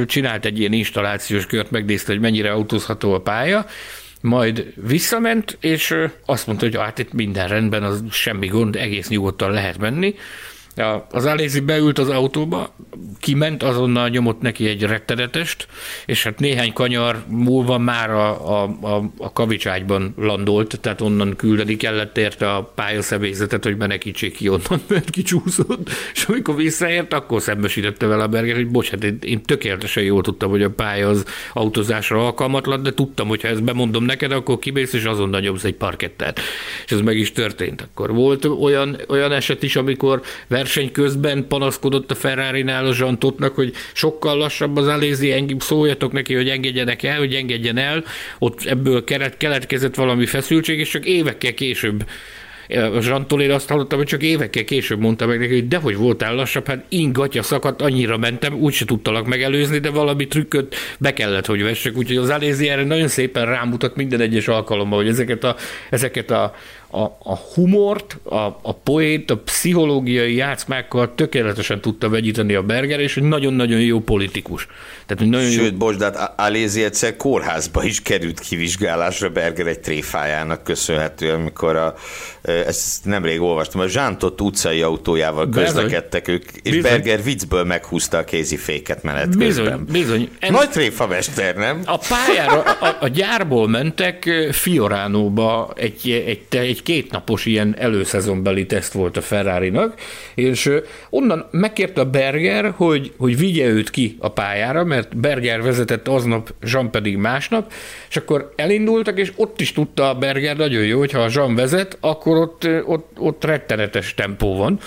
csinált egy ilyen installációs kört, megnézte, hogy mennyire autózható a pálya, majd visszament, és azt mondta, hogy hát itt minden rendben, az semmi gond, egész nyugodtan lehet menni, Az Alézi beült az autóba, kiment, azonnal nyomott neki egy rettenetest, és hát néhány kanyar múlva már a, a, a, a kavicságyban landolt, tehát onnan küldeni kellett érte a pályaszebélyzetet, hogy menekítsék ki onnan, mert kicsúszott, és amikor visszaért, akkor szembesítette vele a Berger, hogy bocs, hát én, én tökéletesen jól tudtam, hogy a pálya az autózásra alkalmatlan, de tudtam, hogy ha ezt bemondom neked, akkor kimész, és azonnal nyomsz egy parkettát. És ez meg is történt. Akkor volt olyan, olyan eset is, amikor verseny közben panaszkodott a Ferrari-nál a Zsantotnak, hogy sokkal lassabb az Alézi, szóljatok neki, hogy engedjenek el, hogy engedjen el, ott ebből keletkezett valami feszültség, és csak évekkel később a Zsantól azt hallottam, hogy csak évekkel később mondta meg neki, hogy dehogy voltál lassabb, hát ingatja szakadt, annyira mentem, úgyse tudtalak megelőzni, de valami trükköt be kellett, hogy vessek. Úgyhogy az Alézi erre nagyon szépen rámutat minden egyes alkalommal, hogy ezeket a, ezeket a a, a humort, a, a poét, a pszichológiai játszmákkal tökéletesen tudta vegyíteni a Berger, és egy nagyon-nagyon jó politikus. Tehát, nagyon Sőt, jó... bocs, de hát Alézi egyszer kórházba is került kivizsgálásra Berger egy tréfájának köszönhetően, amikor a, ezt nemrég olvastam, a Zsántott utcai autójával közlekedtek ők, és bizony. Berger viccből meghúzta a kéziféket menet bizony, közben. Bizony, Nagy tréfamester, nem? A pályára, a, a gyárból mentek Fioránóba egy, egy, egy kétnapos ilyen előszezonbeli teszt volt a Ferrari-nak, és onnan megkérte a Berger, hogy, hogy vigye őt ki a pályára, mert Berger vezetett aznap, Jean pedig másnap, és akkor elindultak, és ott is tudta a Berger nagyon jó, hogy ha a Jean vezet, akkor ott, ott, ott rettenetes tempó van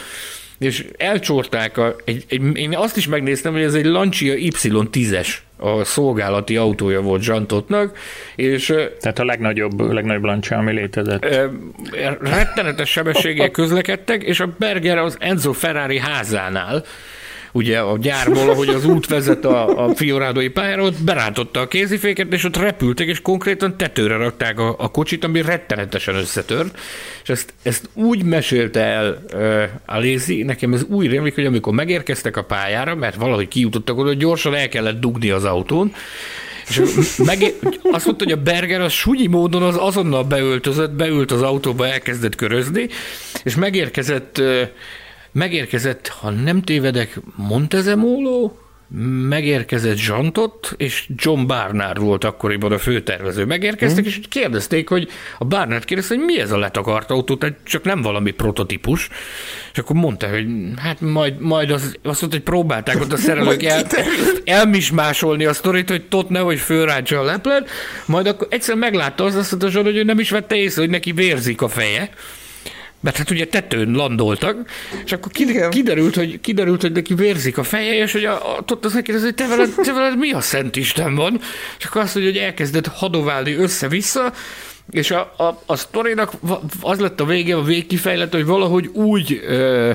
és elcsorták, a, egy, egy, én azt is megnéztem, hogy ez egy Lancia Y10-es a szolgálati autója volt Zsantotnak, és... Tehát a legnagyobb, legnagyobb Lancia, ami létezett. Rettenetes sebességgel közlekedtek, és a Berger az Enzo Ferrari házánál ugye a gyárból, ahogy az út vezet a, a Fiorádói pályára, ott berántotta a kéziféket, és ott repültek, és konkrétan tetőre rakták a, a kocsit, ami rettenetesen összetört. És ezt, ezt úgy mesélte el uh, Alézi, nekem ez úgy rémlik, hogy amikor megérkeztek a pályára, mert valahogy kijutottak oda, gyorsan el kellett dugni az autón, és meg, azt mondta, hogy a Berger az súnyi módon az azonnal beöltözött, beült az autóba, elkezdett körözni, és megérkezett uh, Megérkezett, ha nem tévedek, Montezemolo, megérkezett Zsantot, és John Barnard volt akkoriban a főtervező. Megérkeztek, mm. és kérdezték, hogy a Barnard kérdezte, hogy mi ez a letakart autó, tehát csak nem valami prototípus. És akkor mondta, hogy hát majd, majd az, azt mondta, hogy próbálták ott a szerelők el, elmismásolni a sztorit, hogy tot ne, hogy fölrántsa a leplet, majd akkor egyszer meglátta az, azt mondta, hogy nem is vette észre, hogy neki vérzik a feje mert hát ugye tetőn landoltak, és akkor kiderült, hogy, kiderült, hogy neki vérzik a feje, és hogy a, a, ott az neki hogy te veled, te veled mi a szent Isten van? És akkor azt mondja, hogy elkezdett hadoválni össze-vissza, és a, a, a sztorinak az lett a vége, a végkifejlet, hogy valahogy úgy ö,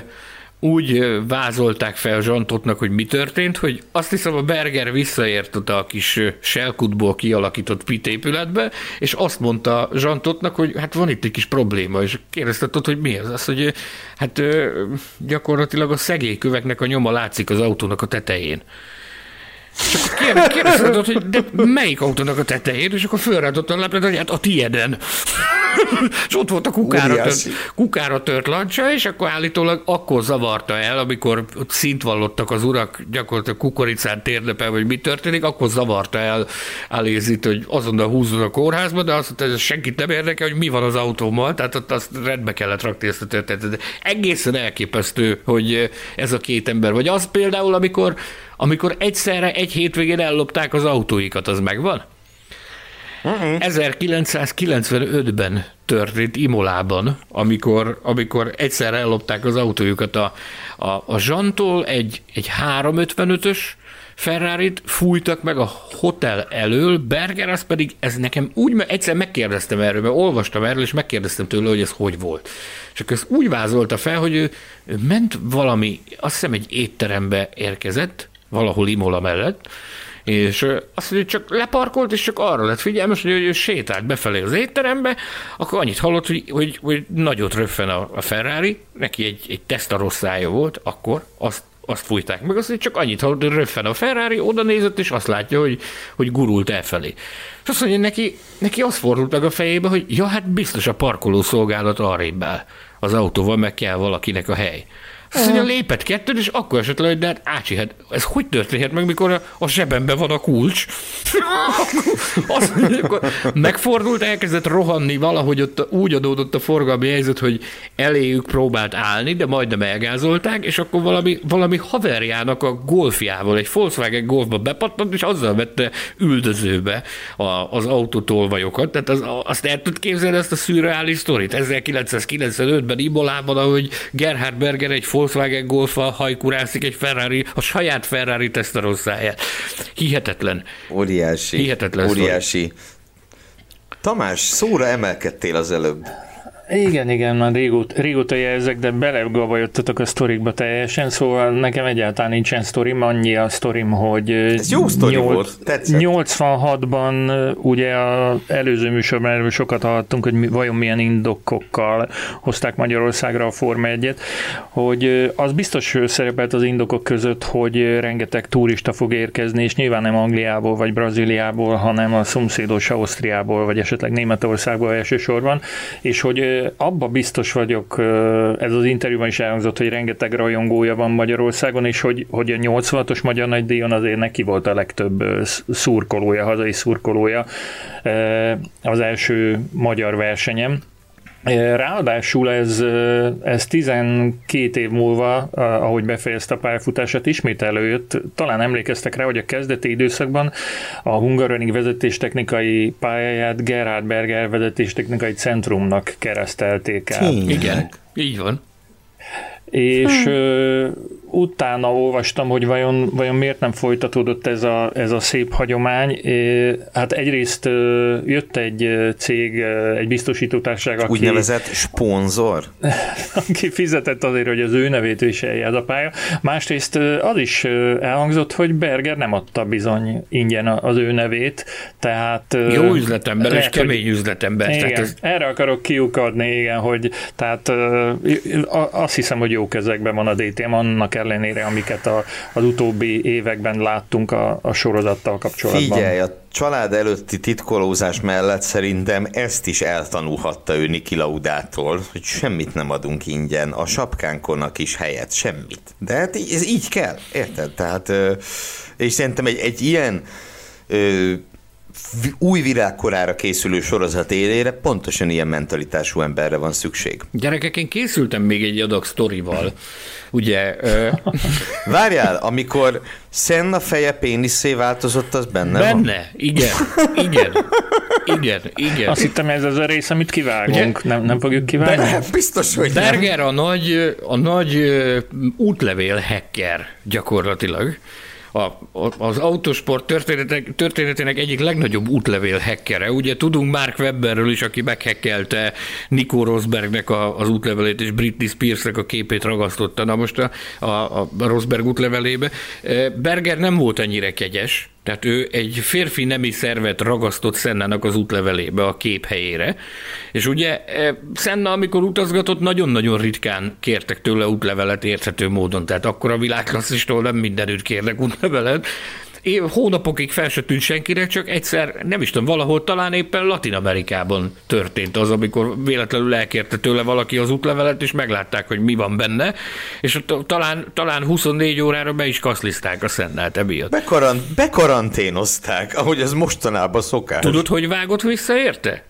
úgy vázolták fel Zsantotnak, hogy mi történt, hogy azt hiszem a Berger visszaért a kis selkutból kialakított pitépületbe, és azt mondta Zsantotnak, hogy hát van itt egy kis probléma, és kérdezte ott, hogy mi az? Azt, hogy hát gyakorlatilag a szegélyköveknek a nyoma látszik az autónak a tetején. És akkor kérdezted, hogy de melyik autónak a tetején, és akkor fölrádott a leplet, hogy hát a tieden. és ott volt a kukára tört, kukára tört lancsa, és akkor állítólag akkor zavarta el, amikor szint vallottak az urak, gyakorlatilag kukoricán térdepe, vagy mi történik, akkor zavarta el Alézit, hogy azonnal húzzon a kórházba, de azt mondta, hogy ez senkit nem érdekel, hogy mi van az autómmal, tehát ott azt rendbe kellett rakni ezt a történetet. Egészen elképesztő, hogy ez a két ember. Vagy az például, amikor amikor egyszerre egy hétvégén ellopták az autóikat, az megvan? Uh-uh. 1995-ben történt Imolában, amikor, amikor egyszer ellopták az autójukat a, a, a Zsantól egy, egy 355-ös ferrari fújtak meg a hotel elől, Berger az pedig, ez nekem úgy, mert egyszer megkérdeztem erről, mert olvastam erről, és megkérdeztem tőle, hogy ez hogy volt. És akkor ezt úgy vázolta fel, hogy ő, ő ment valami, azt hiszem egy étterembe érkezett, valahol Imola mellett, és azt mondja, csak leparkolt, és csak arra lett figyelmes, hogy ő sétált befelé az étterembe, akkor annyit hallott, hogy, hogy, hogy nagyot röffen a, a Ferrari, neki egy, egy tesztarosszája volt, akkor azt azt fújták meg, azt hogy csak annyit hallott, hogy röffen a Ferrari, oda nézett, és azt látja, hogy, hogy gurult elfelé. És azt mondja, neki, neki az fordult meg a fejébe, hogy ja, hát biztos a parkoló szolgálat arrébb áll az autóval, meg kell valakinek a hely. Azt mondja, lépett kettőt, és akkor esett le, hogy de hát ácsi, hát ez hogy történhet meg, mikor a, a zsebemben van a kulcs? Azt mondja, akkor megfordult, elkezdett rohanni, valahogy ott úgy adódott a forgalmi helyzet, hogy eléjük próbált állni, de majdnem elgázolták, és akkor valami, valami haverjának a golfjával, egy Volkswagen golfba bepattant, és azzal vette üldözőbe a, az autótolvajokat. Tehát az, azt el tud képzelni ezt a szürreális sztorit? 1995-ben Ibolában, ahogy Gerhard Berger egy Volkswagen golfa hajkurászik egy Ferrari, a saját Ferrari tesztarosszáját. Hihetetlen. Óriási. Hihetetlen Óriási. Tamás, szóra emelkedtél az előbb. Igen, igen, már régóta, régóta jelzek, de belegavajottatok a sztorikba teljesen, szóval nekem egyáltalán nincsen sztorim, annyi a sztorim, hogy Ez jó sztori volt, tetszett. 86-ban ugye az előző műsorban erről sokat hallottunk, hogy mi, vajon milyen indokokkal hozták Magyarországra a Forma 1 hogy az biztos szerepelt az indokok között, hogy rengeteg turista fog érkezni, és nyilván nem Angliából vagy Brazíliából, hanem a szomszédos Ausztriából, vagy esetleg Németországból elsősorban, és hogy abba biztos vagyok, ez az interjúban is elhangzott, hogy rengeteg rajongója van Magyarországon, és hogy, hogy a 86-os Magyar Nagydíjon azért neki volt a legtöbb szurkolója, hazai szurkolója az első magyar versenyem. Ráadásul ez, ez 12 év múlva, ahogy befejezte a pályafutását, ismét előjött. Talán emlékeztek rá, hogy a kezdeti időszakban a Hungaroring vezetéstechnikai pályáját Gerhard Berger vezetéstechnikai centrumnak keresztelték el. Tényleg? Igen, így van. És hmm utána olvastam, hogy vajon, vajon miért nem folytatódott ez a, ez a szép hagyomány. Hát egyrészt jött egy cég, egy biztosítótárság, aki... Úgynevezett sponzor? Aki fizetett azért, hogy az ő nevét viselje ez a pálya. Másrészt az is elhangzott, hogy Berger nem adta bizony ingyen az ő nevét, tehát... Jó üzletember, lehet, és kemény üzletember. Igen, tehát ez... erre akarok kiukadni, igen, hogy tehát azt hiszem, hogy jó kezekben van a DTM, annak ellenére, amiket a, az utóbbi években láttunk a, a sorozattal kapcsolatban. Figyelj, a család előtti titkolózás mellett szerintem ezt is eltanulhatta ő Niki Laudától, hogy semmit nem adunk ingyen, a sapkánkonak is helyet, semmit. De hát ez így kell, érted? Tehát, és szerintem egy, egy ilyen új virágkorára készülő sorozat élére pontosan ilyen mentalitású emberre van szükség. Gyerekek, én készültem még egy adag sztorival. Ugye... Ö... Várjál, amikor Senna feje péniszé változott, az benne Benne, van? igen, igen, igen, igen. Azt hittem ez az a rész, amit kivágunk, nem, nem fogjuk kivágni? Be, biztos, hogy Berger nem. a nagy, a nagy útlevél hacker gyakorlatilag a, az autosport történetek, történetének egyik legnagyobb útlevél hackere. Ugye tudunk Mark Webberről is, aki meghekkelte Nico Rosbergnek a, az útlevelét, és Britney Spearsnek a képét ragasztotta. Na most a, a, a Rosberg útlevelébe. Berger nem volt ennyire kegyes, tehát ő egy férfi nemi szervet ragasztott Szennának az útlevelébe a kép helyére, és ugye Szenna, amikor utazgatott, nagyon-nagyon ritkán kértek tőle útlevelet érthető módon, tehát akkor a világklasszistól nem mindenütt kérnek útlevelet, év, hónapokig fel se tűnt senkire, csak egyszer, nem is tudom, valahol talán éppen Latin Amerikában történt az, amikor véletlenül elkérte tőle valaki az útlevelet, és meglátták, hogy mi van benne, és talán, talán 24 órára be is kaszlizták a Szennát emiatt. Bekarant, bekaranténozták, ahogy ez mostanában szokás. Tudod, hogy vágott vissza érte?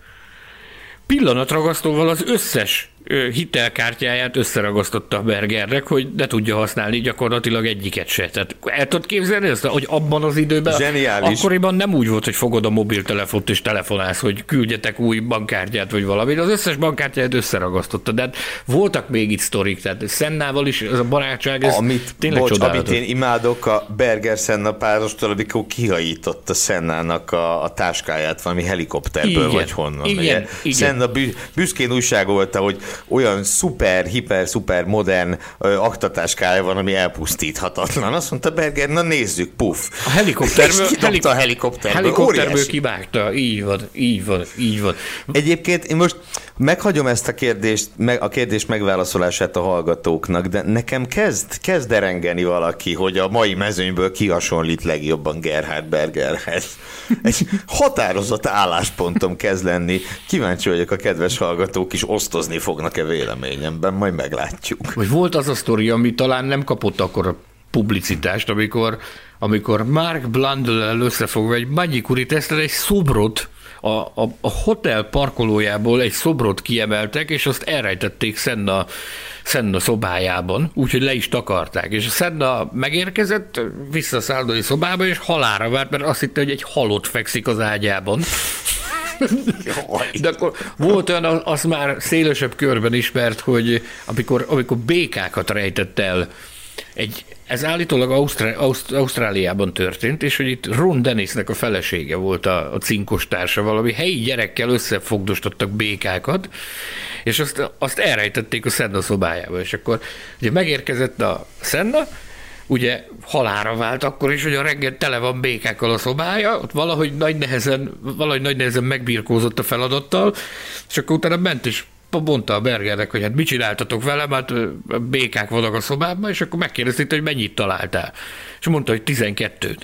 Pillanatragasztóval az összes hitelkártyáját összeragasztotta Bergernek, hogy ne tudja használni gyakorlatilag egyiket se. Tehát el tudod képzelni ezt, hogy abban az időben, Zseniális. akkoriban nem úgy volt, hogy fogod a mobiltelefont és telefonálsz, hogy küldjetek új bankkártyát vagy valamit, az összes bankkártyát összeragasztotta. De hát voltak még itt sztorik, tehát Szennával is ez a barátság, ez amit, tényleg bocs, csodálatos. amit én imádok a Berger Senna párostól, amikor kihajította Sennának a, a táskáját valami helikopterből, Igen, vagy honnan. igen, Ugye? igen. Senna bü- büszkén újságolta, hogy olyan szuper, hiper, szuper modern ö, aktatáskája van, ami elpusztíthatatlan. Azt mondta Berger, na nézzük, puff. A helikopterből, kidobta a helikopterből. helikopterből Óriási. kivágta, így van, így van, így van. Egyébként én most meghagyom ezt a kérdést, a kérdés megválaszolását a hallgatóknak, de nekem kezd, kezd erengeni valaki, hogy a mai mezőnyből kihasonlít legjobban Gerhard Bergerhez. Egy határozott álláspontom kezd lenni. Kíváncsi vagyok, a kedves hallgatók is osztozni fognak-e véleményemben, majd meglátjuk. Vagy volt az a sztori, ami talán nem kapott akkor a publicitást, amikor, amikor Mark Blundell összefogva egy Magyikuri tesztel egy szobrot a, a, a hotel parkolójából egy szobrot kiemeltek, és azt elrejtették Senna, Senna szobájában, úgyhogy le is takarták. És Senna megérkezett vissza a szobába, és halára várt, mert azt hitte, hogy egy halott fekszik az ágyában. De akkor volt olyan, az már szélesebb körben ismert, hogy amikor, amikor békákat rejtett el egy, ez állítólag Ausztrá, Auszt, Ausztráliában történt, és hogy itt Ron Dennisnek a felesége volt a, a cinkos társa, valami helyi gyerekkel összefogdosítottak békákat, és azt, azt elrejtették a Senna szobájába, és akkor ugye megérkezett a Senna, ugye halára vált akkor is, hogy a reggel tele van békákkal a szobája, ott valahogy nagy nehezen, valahogy nagy nehezen megbírkózott a feladattal, és akkor utána ment és mondta a Bergernek, hogy hát mit csináltatok velem, hát békák vannak a szobában, és akkor megkérdezték, hogy mennyit találtál. És mondta, hogy 12-t.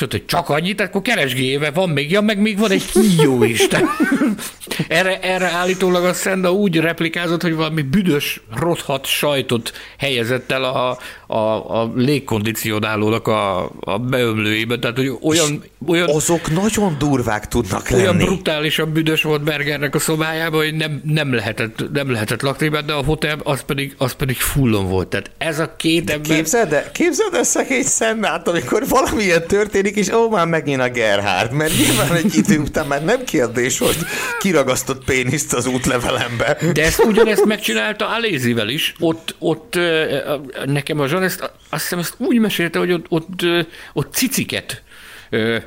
És ott, hogy csak annyit, akkor keresgélyével van még, ja, meg még van egy kígyó is. erre, erre állítólag a Szenda úgy replikázott, hogy valami büdös, rothat sajtot helyezett el a, a, a légkondicionálónak a, a beömlőjébe, tehát hogy olyan, olyan... Azok nagyon durvák tudnak lenni. Olyan brutálisan büdös volt Bergernek a szobájában, hogy nem, nem, lehetett, nem lehetett lakni de a hotel az pedig, az pedig fullon volt. Tehát ez a két ember... Képzeld el, képzeld el szegény Szennát, amikor valamilyen történik, és ó, már megint a Gerhard, mert nyilván egy idő után már nem kérdés, hogy kiragasztott péniszt az útlevelembe. De ezt ugyanezt megcsinálta Alézivel is. Ott, ott nekem a John ezt, azt hiszem ezt úgy mesélte, hogy ott, ott, ott ciciket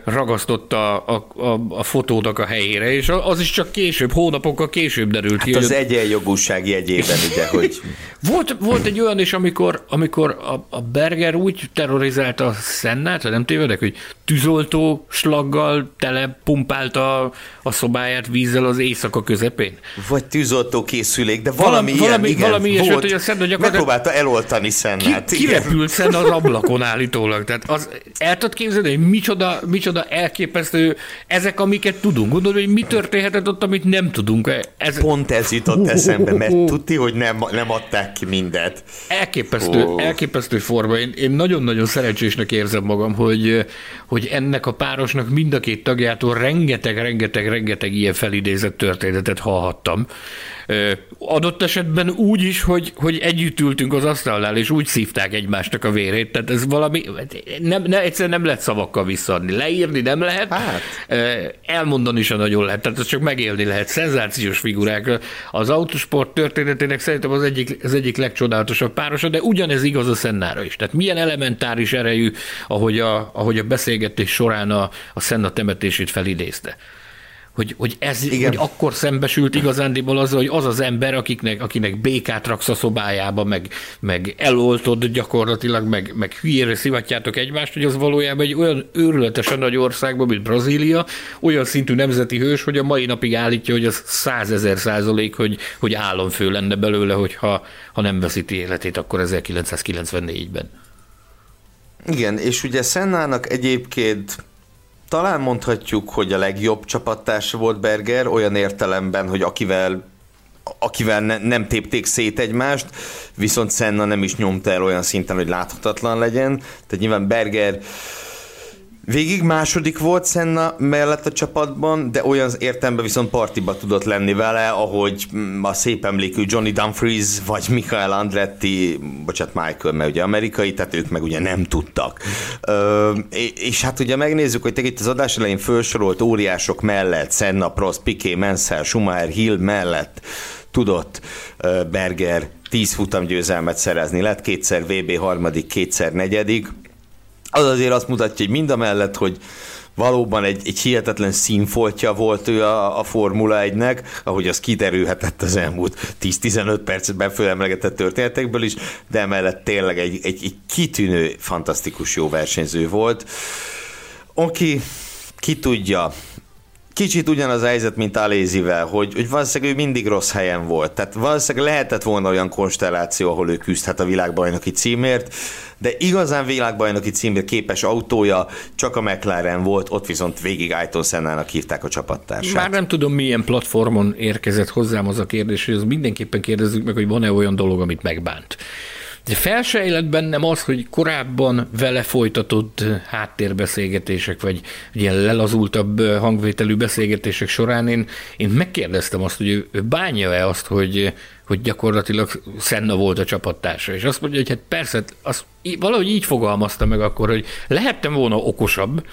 ragasztotta a, a, a fotónak a helyére, és az is csak később, hónapokkal később derült hát ki. az hogy... egyenjogúság jegyében, ugye, hogy... Volt, volt egy olyan is, amikor, amikor a, a Berger úgy terrorizálta a Szennát, ha nem tévedek, hogy tűzoltó slaggal telepumpálta a szobáját vízzel az éjszaka közepén. Vagy tűzoltó készülék, de valami, valami ilyen, igen, valami volt, hogy a Senna gyakorlatilag... Megpróbálta eloltani Szennát. Ki, kirepült Szenna az ablakon állítólag. Tehát az, el tudod képzelni, hogy micsoda micsoda, elképesztő, ezek, amiket tudunk. Gondolod, hogy mi történhetett ott, amit nem tudunk. Ez... Pont ez jutott eszembe, mert tudti, hogy nem, nem adták ki mindet. Elképesztő, oh. elképesztő forma. Én, én nagyon-nagyon szerencsésnek érzem magam, hogy, hogy ennek a párosnak mind a két tagjától rengeteg, rengeteg, rengeteg ilyen felidézett történetet hallhattam. Adott esetben úgy is, hogy, hogy együtt ültünk az asztalnál, és úgy szívták egymásnak a vérét, tehát ez valami, nem, ne, egyszerűen nem lehet szavakkal visszaadni. Leírni nem lehet, hát. elmondani sem nagyon lehet, tehát ez csak megélni lehet. Szenzációs figurák. Az autosport történetének szerintem az egyik, az egyik legcsodálatosabb párosa, de ugyanez igaz a Szennára is. Tehát milyen elementáris erejű, ahogy a, ahogy a beszélgetés során a, a Szenna temetését felidézte hogy, hogy, ez, Igen. hogy akkor szembesült igazándiból az, hogy az az ember, akiknek, akinek békát raksz a szobájába, meg, meg eloltod gyakorlatilag, meg, meg hülyére szivatjátok egymást, hogy az valójában egy olyan őrületesen nagy országban, mint Brazília, olyan szintű nemzeti hős, hogy a mai napig állítja, hogy az százezer százalék, hogy, hogy államfő lenne belőle, hogyha ha nem veszíti életét akkor 1994-ben. Igen, és ugye Szennának egyébként talán mondhatjuk, hogy a legjobb csapattársa volt Berger, olyan értelemben, hogy akivel akivel ne, nem tépték szét egymást, viszont Senna nem is nyomta el olyan szinten, hogy láthatatlan legyen. Tehát nyilván Berger Végig második volt Senna mellett a csapatban, de olyan értelemben viszont partiba tudott lenni vele, ahogy a szép emlékű Johnny Dumfries vagy Michael Andretti, bocsánat Michael, mert ugye amerikai, tehát ők meg ugye nem tudtak. Ö, és hát ugye megnézzük, hogy te itt az adás elején felsorolt óriások mellett, Senna, Prost, Piquet, Mansell, Schumacher, Hill mellett tudott Berger 10 futamgyőzelmet szerezni, lett kétszer VB harmadik, kétszer negyedik, az azért azt mutatja, hogy mind a mellett, hogy valóban egy, egy hihetetlen színfoltja volt ő a, a Formula 1-nek, ahogy az kiderülhetett az elmúlt 10-15 percben fölemlegetett történetekből is, de emellett tényleg egy, egy, egy kitűnő, fantasztikus jó versenyző volt. Aki ki tudja, kicsit ugyanaz a helyzet, mint Alézivel, hogy, hogy valószínűleg ő mindig rossz helyen volt. Tehát valószínűleg lehetett volna olyan konstelláció, ahol ő küzdhet a világbajnoki címért, de igazán világbajnoki címért képes autója csak a McLaren volt, ott viszont végig Ayrton Sennának hívták a csapattársát. Már nem tudom, milyen platformon érkezett hozzám az a kérdés, hogy az mindenképpen kérdezzük meg, hogy van-e olyan dolog, amit megbánt. De felsejlett bennem az, hogy korábban vele folytatott háttérbeszélgetések, vagy ilyen lelazultabb hangvételű beszélgetések során én, én megkérdeztem azt, hogy ő, ő bánja-e azt, hogy, hogy gyakorlatilag Senna volt a csapattársa. És azt mondja, hogy hát persze, azt valahogy így fogalmazta meg akkor, hogy lehettem volna okosabb,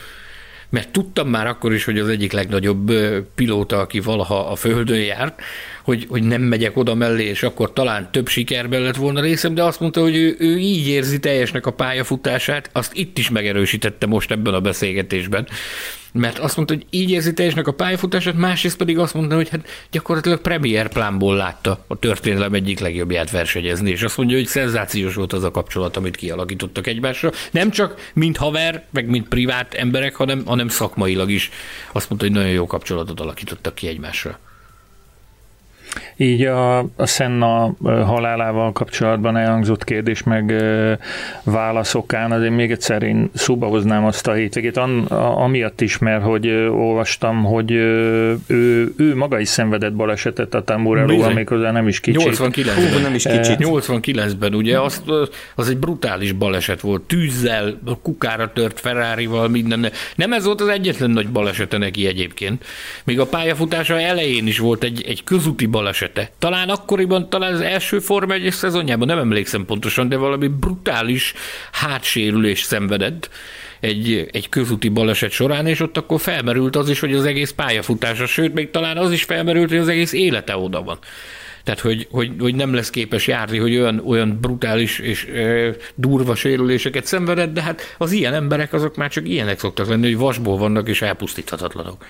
mert tudtam már akkor is, hogy az egyik legnagyobb pilóta, aki valaha a Földön járt, hogy, hogy nem megyek oda mellé, és akkor talán több sikerben lett volna részem, de azt mondta, hogy ő, ő így érzi teljesnek a pályafutását, azt itt is megerősítette most ebben a beszélgetésben, mert azt mondta, hogy így érzi teljesnek a pályafutását, másrészt pedig azt mondta, hogy hát gyakorlatilag premier plánból látta a történelem egyik legjobbját versenyezni, és azt mondja, hogy szenzációs volt az a kapcsolat, amit kialakítottak egymásra. Nem csak mint haver, meg mint privát emberek, hanem, hanem szakmailag is. Azt mondta, hogy nagyon jó kapcsolatot alakítottak ki egymásra. Így a, a Senna halálával kapcsolatban elhangzott kérdés meg válaszokán azért még egyszer én szóba hoznám azt a hétvégét, an, a, amiatt is, mert hogy olvastam, hogy ő, ő maga is szenvedett balesetet a Tamburello, méghozzá nem is kicsit. 89 Hú, nem is kicsit. 89-ben ugye, az, az egy brutális baleset volt, tűzzel, kukára tört Ferrari-val, minden. Nem ez volt az egyetlen nagy balesete neki egyébként. Még a pályafutása elején is volt egy, egy közúti baleset, esete. Talán akkoriban, talán az első Forma 1 szezonjában, nem emlékszem pontosan, de valami brutális hátsérülés szenvedett egy, egy közúti baleset során, és ott akkor felmerült az is, hogy az egész pályafutása, sőt, még talán az is felmerült, hogy az egész élete oda van. Tehát, hogy, hogy, hogy nem lesz képes járni, hogy olyan, olyan brutális és e, durva sérüléseket szenvedett, de hát az ilyen emberek azok már csak ilyenek szoktak lenni, hogy vasból vannak és elpusztíthatatlanok.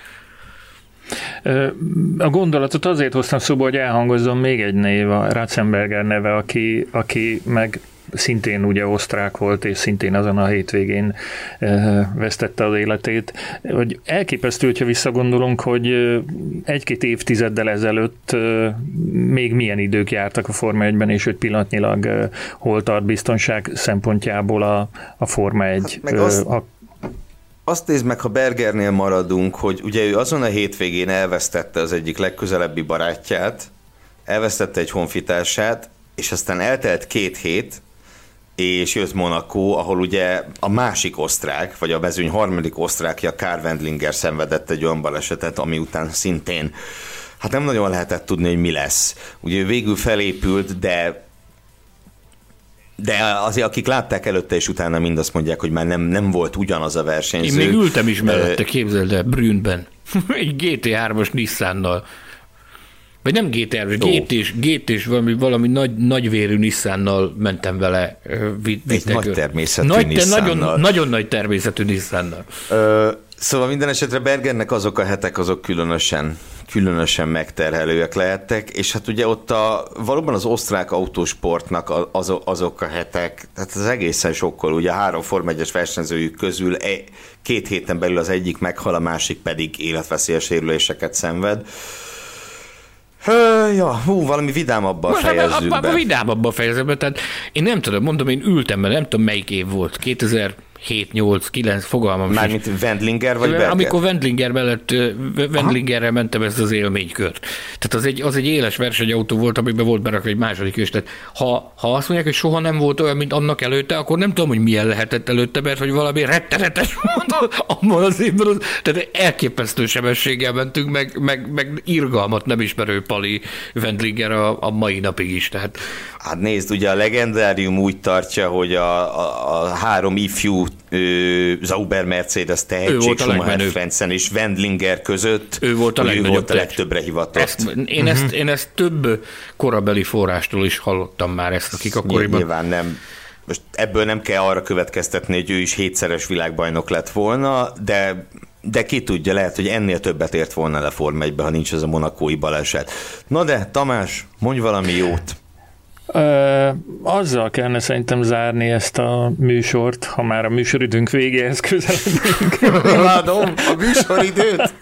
A gondolatot azért hoztam szóba, hogy elhangozzon még egy név, a Ratzenberger neve, aki, aki meg szintén ugye osztrák volt, és szintén azon a hétvégén vesztette az életét. Hogy elképesztő, hogyha visszagondolunk, hogy egy-két évtizeddel ezelőtt még milyen idők jártak a Forma 1-ben, és hogy pillanatnyilag hol tart biztonság szempontjából a, a Forma 1. Hát azt... a azt nézd meg, ha Bergernél maradunk, hogy ugye ő azon a hétvégén elvesztette az egyik legközelebbi barátját, elvesztette egy honfitársát, és aztán eltelt két hét, és jött Monaco, ahol ugye a másik osztrák, vagy a mezőny harmadik osztrákja, Karl Wendlinger szenvedett egy olyan balesetet, ami után szintén hát nem nagyon lehetett tudni, hogy mi lesz. Ugye végül felépült, de de azért akik látták előtte és utána mind azt mondják, hogy már nem, nem volt ugyanaz a versenyző. Én még ültem is mellette, képzeld el, Brünnben. Egy GT3-as Nissannal. Vagy nem GT3, gt és, gt és valami, valami nagy, nagyvérű Nissannal mentem vele. Egy nagy természetű nagy, Nissannal. Nagyon, nagyon nagy természetű Nissannal. Ö, szóval minden esetre Bergennek azok a hetek, azok különösen különösen megterhelőek lehettek, és hát ugye ott a, valóban az osztrák autósportnak az, azok a hetek, tehát az egészen sokkal, ugye a három Form 1 versenyzőjük közül e, két héten belül az egyik meghal, a másik pedig életveszélyes sérüléseket szenved. Ja, hú, valami vidámabban fejezzük be. Vidámabban fejezzük be, tehát én nem tudom, mondom, én ültem, mert nem tudom melyik év volt, 2000 7-8-9 fogalmam Mármint Wendlinger vagy Berger? Amikor Wendlinger mellett, Wendlingerrel mentem ezt az élménykört. Tehát az egy, az egy éles versenyautó volt, amiben volt berakva egy második. Tehát ha, ha azt mondják, hogy soha nem volt olyan, mint annak előtte, akkor nem tudom, hogy milyen lehetett előtte, mert hogy valami rettenetes volt abban az évben. Az, tehát elképesztő sebességgel mentünk, meg, meg, meg irgalmat nem ismerő Pali Wendlinger a, a mai napig is. Tehát. Hát nézd, ugye a legendárium úgy tartja, hogy a, a, a három ifjú Zauber Mercedes tehetség, Schumacher Frentzen és Wendlinger között ő volt a, legnagyobb ő volt a legtöbbre hivatott. Ezt, én, uh-huh. ezt, én ezt több korabeli forrástól is hallottam már ezt, akik akkoriban... Nyilván nem. Most ebből nem kell arra következtetni, hogy ő is hétszeres világbajnok lett volna, de de ki tudja, lehet, hogy ennél többet ért volna le Form 1 ha nincs ez a monakói baleset. Na de, Tamás, mondj valami jót. Ö, azzal kellene szerintem zárni ezt a műsort, ha már a műsoridőnk végéhez közeledünk. Imádom a műsoridőt.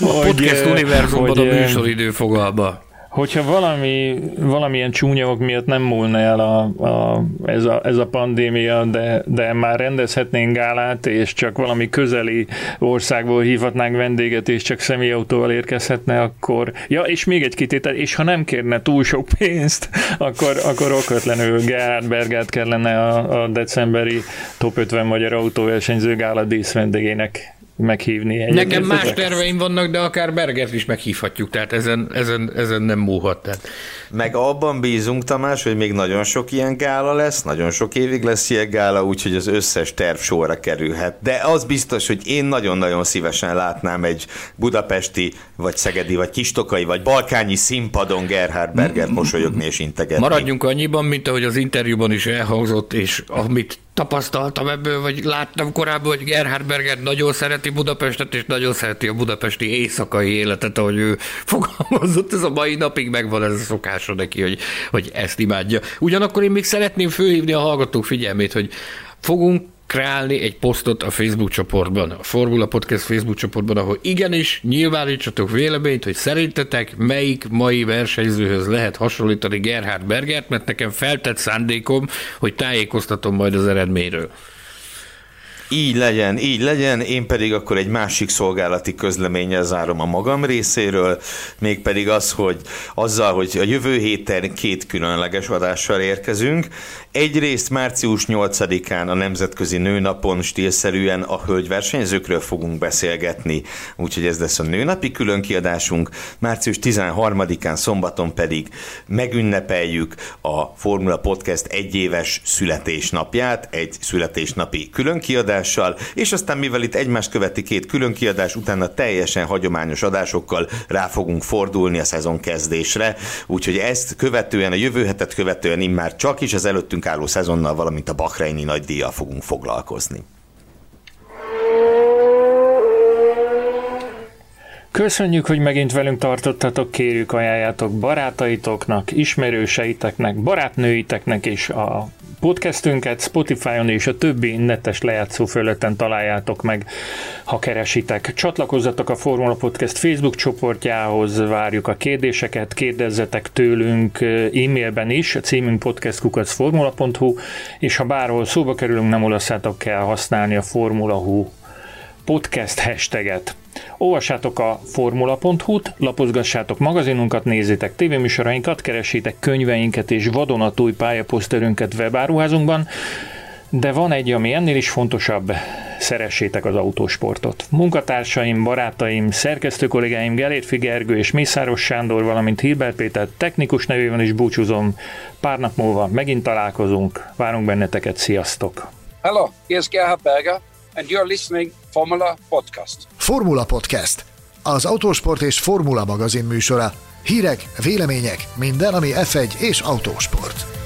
A podcast univerzumban a műsoridő fogalma hogyha valami, valamilyen csúnyavok miatt nem múlna el a, a, ez, a, ez a pandémia, de, de már rendezhetnénk gálát, és csak valami közeli országból hívhatnánk vendéget, és csak személyautóval érkezhetne, akkor... Ja, és még egy kitétel, és ha nem kérne túl sok pénzt, akkor, akkor okvetlenül Gerhard Bergát kellene a, a decemberi top 50 magyar autóversenyző gála díszvendégének meghívni. Egy Nekem más terveim vannak, de akár Bergert is meghívhatjuk, tehát ezen, ezen, ezen nem múlhat. Tehát. Meg abban bízunk, Tamás, hogy még nagyon sok ilyen gála lesz, nagyon sok évig lesz ilyen gála, úgyhogy az összes terv sorra kerülhet. De az biztos, hogy én nagyon-nagyon szívesen látnám egy budapesti, vagy szegedi, vagy kistokai, vagy balkányi színpadon Gerhard Bergert mosolyogni és integetni. Maradjunk annyiban, mint ahogy az interjúban is elhangzott, és amit tapasztaltam ebből, vagy láttam korábban, hogy Gerhard Berger nagyon szereti Budapestet, és nagyon szereti a budapesti éjszakai életet, ahogy ő fogalmazott, ez a mai napig megvan ez a szokása neki, hogy, hogy ezt imádja. Ugyanakkor én még szeretném főhívni a hallgatók figyelmét, hogy fogunk kreálni egy posztot a Facebook csoportban, a Formula Podcast Facebook csoportban, ahol igenis nyilvánítsatok véleményt, hogy szerintetek melyik mai versenyzőhöz lehet hasonlítani Gerhard Bergert, mert nekem feltett szándékom, hogy tájékoztatom majd az eredményről. Így legyen, így legyen, én pedig akkor egy másik szolgálati közleménnyel zárom a magam részéről, mégpedig az, hogy azzal, hogy a jövő héten két különleges adással érkezünk. Egyrészt március 8-án a Nemzetközi Nőnapon stílszerűen a hölgyversenyzőkről fogunk beszélgetni, úgyhogy ez lesz a nőnapi különkiadásunk. Március 13-án szombaton pedig megünnepeljük a Formula Podcast egyéves születésnapját, egy születésnapi különkiadás, kiadással, és aztán mivel itt egymást követi két külön kiadás, utána teljesen hagyományos adásokkal rá fogunk fordulni a szezon kezdésre, úgyhogy ezt követően, a jövő hetet követően immár csak is az előttünk álló szezonnal, valamint a Bahreini nagydíjjal fogunk foglalkozni. Köszönjük, hogy megint velünk tartottatok, kérjük ajánljátok barátaitoknak, ismerőseiteknek, barátnőiteknek és a podcastünket Spotify-on és a többi netes lejátszó fölötten találjátok meg, ha keresitek. Csatlakozzatok a Formula Podcast Facebook csoportjához, várjuk a kérdéseket, kérdezzetek tőlünk e-mailben is, a címünk podcastkukacformula.hu, és ha bárhol szóba kerülünk, nem olasszátok kell használni a Formula.hu podcast hashtaget. Olvassátok a formula.hu-t, lapozgassátok magazinunkat, nézzétek tévéműsorainkat, keresétek könyveinket és vadonatúj pályaposzterünket webáruházunkban, de van egy, ami ennél is fontosabb, szeressétek az autósportot. Munkatársaim, barátaim, szerkesztő kollégáim Gelét Figergő és Mészáros Sándor, valamint Hilbert Péter technikus nevében is búcsúzom. Pár nap múlva megint találkozunk. Várunk benneteket, sziasztok! Hello, here's Gerhard Berger and you're listening Formula Podcast. Formula Podcast. Az autósport és formula magazin műsora. Hírek, vélemények, minden, ami F1 és autósport.